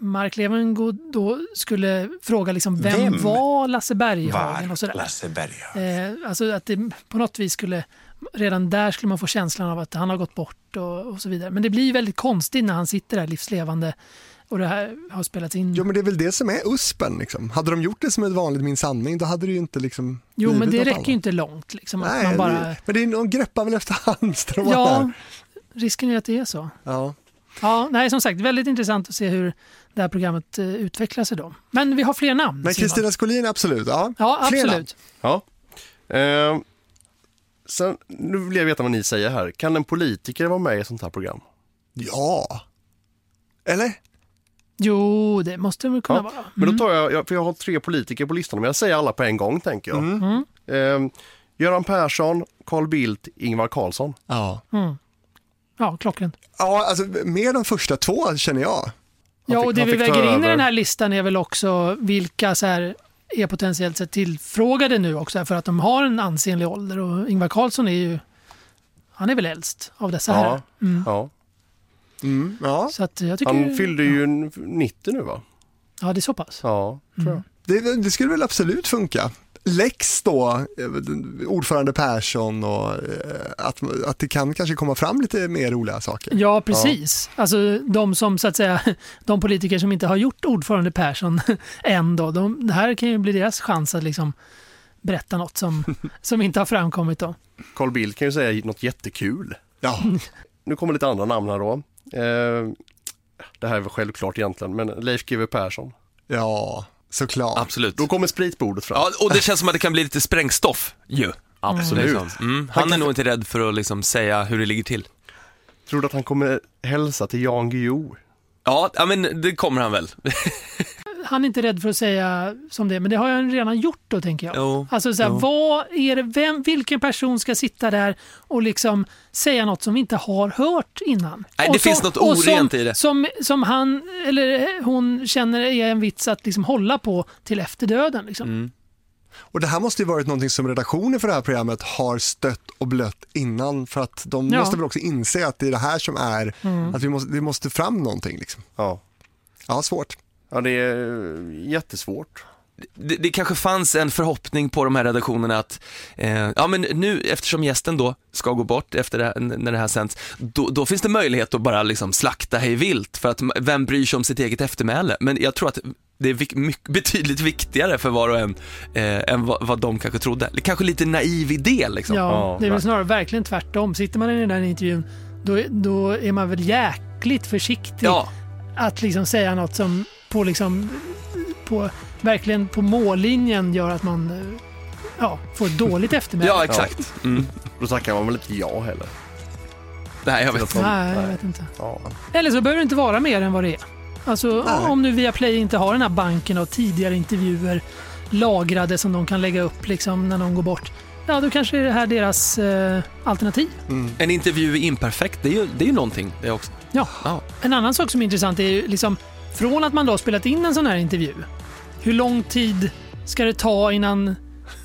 Mark Levengood då skulle fråga liksom, vem, Vem var Lasse Berghagen Var och sådär. Lasse Berghagen? Eh, alltså att det på något vis skulle, redan där skulle man få känslan av att han har gått bort och, och så vidare. Men det blir väldigt konstigt när han sitter där livslevande och det här har spelats in. Jo men det är väl det som är USPen. Liksom. Hade de gjort det som ett vanligt Min sanning då hade det ju inte liksom Jo, men det räcker ju inte långt. Liksom, att Nej, man bara... det, men det är, de greppar väl efter halmstrån Ja, här. risken är att det är så. Ja. Ja, nej, som sagt, väldigt intressant att se hur det här programmet eh, utvecklar sig då. Men vi har fler namn. Men. Kristina Skolin, absolut. Ja, Ja, absolut. Ja. Eh, sen, nu vill jag veta vad ni säger här. Kan en politiker vara med i ett sånt här program? Ja. Eller? Jo, det måste det väl kunna Ja, vara. Men då tar jag, jag, för jag har tre politiker på listan, men jag säger alla på en gång tänker jag. Mm. Eh, Göran Persson, Carl Bildt, Ingvar Carlsson. Ja. Mm. Ja, klockrent. Ja, alltså mer de första två känner jag. Ja, fick- och det vi väger in i den här listan är väl också vilka så här är potentiellt sett tillfrågade nu också för att de har en ansenlig ålder och Ingvar Carlsson är ju han är väl äldst av dessa Ja, här. Mm. ja. Mm, ja. Så att jag tycker, Han fyllde ju 90 nu va? Ja, det är så pass. Ja, tror jag. Det, det skulle väl absolut funka. Lex då, eh, ordförande Persson och eh, att, att det kan kanske komma fram lite mer roliga saker. Ja, precis. Alltså de som så att säga, *laughs* de politiker som inte har gjort ordförande Persson *laughs* än då, de, det här kan ju bli deras chans att liksom berätta något som, *laughs* som inte har framkommit då. Carl Bildt kan ju säga något jättekul. Ja. Nu kommer lite andra namn här då. Eh, det här är väl självklart egentligen, men Leif GW Persson. Ja, såklart. Absolut. Då kommer spritbordet fram. Ja, och det känns som att det kan bli lite sprängstoff ju. Absolut. Liksom. Mm. Han är nog inte rädd för att liksom säga hur det ligger till. Tror du att han kommer hälsa till Jan Guillou? Ja, men det kommer han väl. *laughs* Han är inte rädd för att säga som det, men det har jag redan gjort då tänker jag. Jo, Alltså så här, vad är det, vem, vilken person ska sitta där och liksom säga något som vi inte har hört innan? Nej, Och det finns något orent som, i det. Som, som han eller hon känner är en vits att liksom hålla på till efter döden. Liksom. Mm. Och det här måste ju varit någonting som redaktionen för det här programmet har stött och blött innan för att de Ja. måste väl också inse att det är det här som är, Mm. att vi måste, det måste fram någonting. Liksom. Ja. Ja, svårt. Ja, det är jättesvårt. det, det kanske fanns en förhoppning på de här redaktionerna att, eh, ja men nu eftersom gästen då ska gå bort efter det här, när det här sänds, då, då finns det möjlighet att bara liksom slakta hej vilt för att vem bryr sig om sitt eget eftermäle? Men jag tror att det är vik- mycket, betydligt viktigare för var och en eh, än vad, vad de kanske trodde. Det kanske lite naiv idé liksom. Ja, det är väl snarare verkligen tvärtom. Sitter man i den där intervjun, då, då är man väl jäkligt försiktig Ja. att liksom säga något som på liksom, på, verkligen på mållinjen gör att man eh, ja, får ett dåligt *laughs* eftermäle. Ja, exakt. Mm. Då tackar man väl inte ja heller. Nej, jag vet Nej, jag vet inte. Ja. Eller så behöver det inte vara mer än vad det är. Alltså Nej. om nu Viaplay inte har den här banken av tidigare intervjuer lagrade som de kan lägga upp liksom när någon går bort. Ja, då kanske är det här deras eh, alternativ. En intervju är imperfekt, det är ju, det är ju någonting det också. Ja. Ja. En annan sak som är intressant är ju liksom från att man då har spelat in en sån här intervju. Hur lång tid ska det ta innan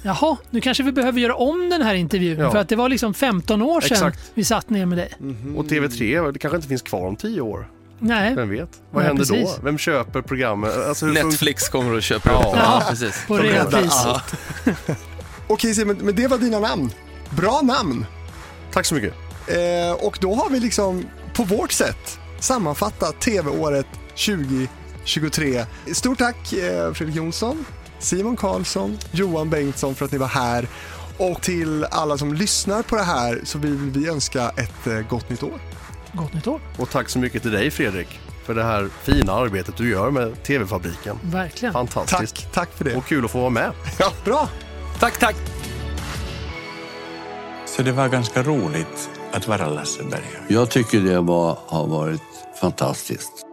Jaha, nu kanske vi behöver göra om den här intervjun Ja. för att det var liksom 15 år sedan Exakt. vi satt ner med dig. Och TV3, det kanske inte finns kvar om tio år. Nej, Vem vet? Vad Nej, händer precis. då? Vem köper programmet? Alltså, Netflix kommer och köper Ja. upp. Ja. precis. på reapris. allt. *laughs* Okej Simon, men det var dina namn. Bra namn. Tack så mycket. Eh, och då har vi liksom på vårt sätt sammanfattat TV-året 2023. Stort tack eh, Fredrik Jonsson, Simon Karlsson, Johan Bengtsson för att ni var här. Och till alla som lyssnar på det här så vill vi önska ett eh, gott nytt år. Gott nytt år. Och tack så mycket till dig Fredrik för det här fina arbetet du gör med TV-fabriken. Verkligen. Fantastiskt. Tack, tack för det. Och kul att få vara med. *laughs* Ja, bra. Tack, tack. Så det var ganska roligt att vara Lasse Berghagen. Jag tycker det var, har varit fantastiskt.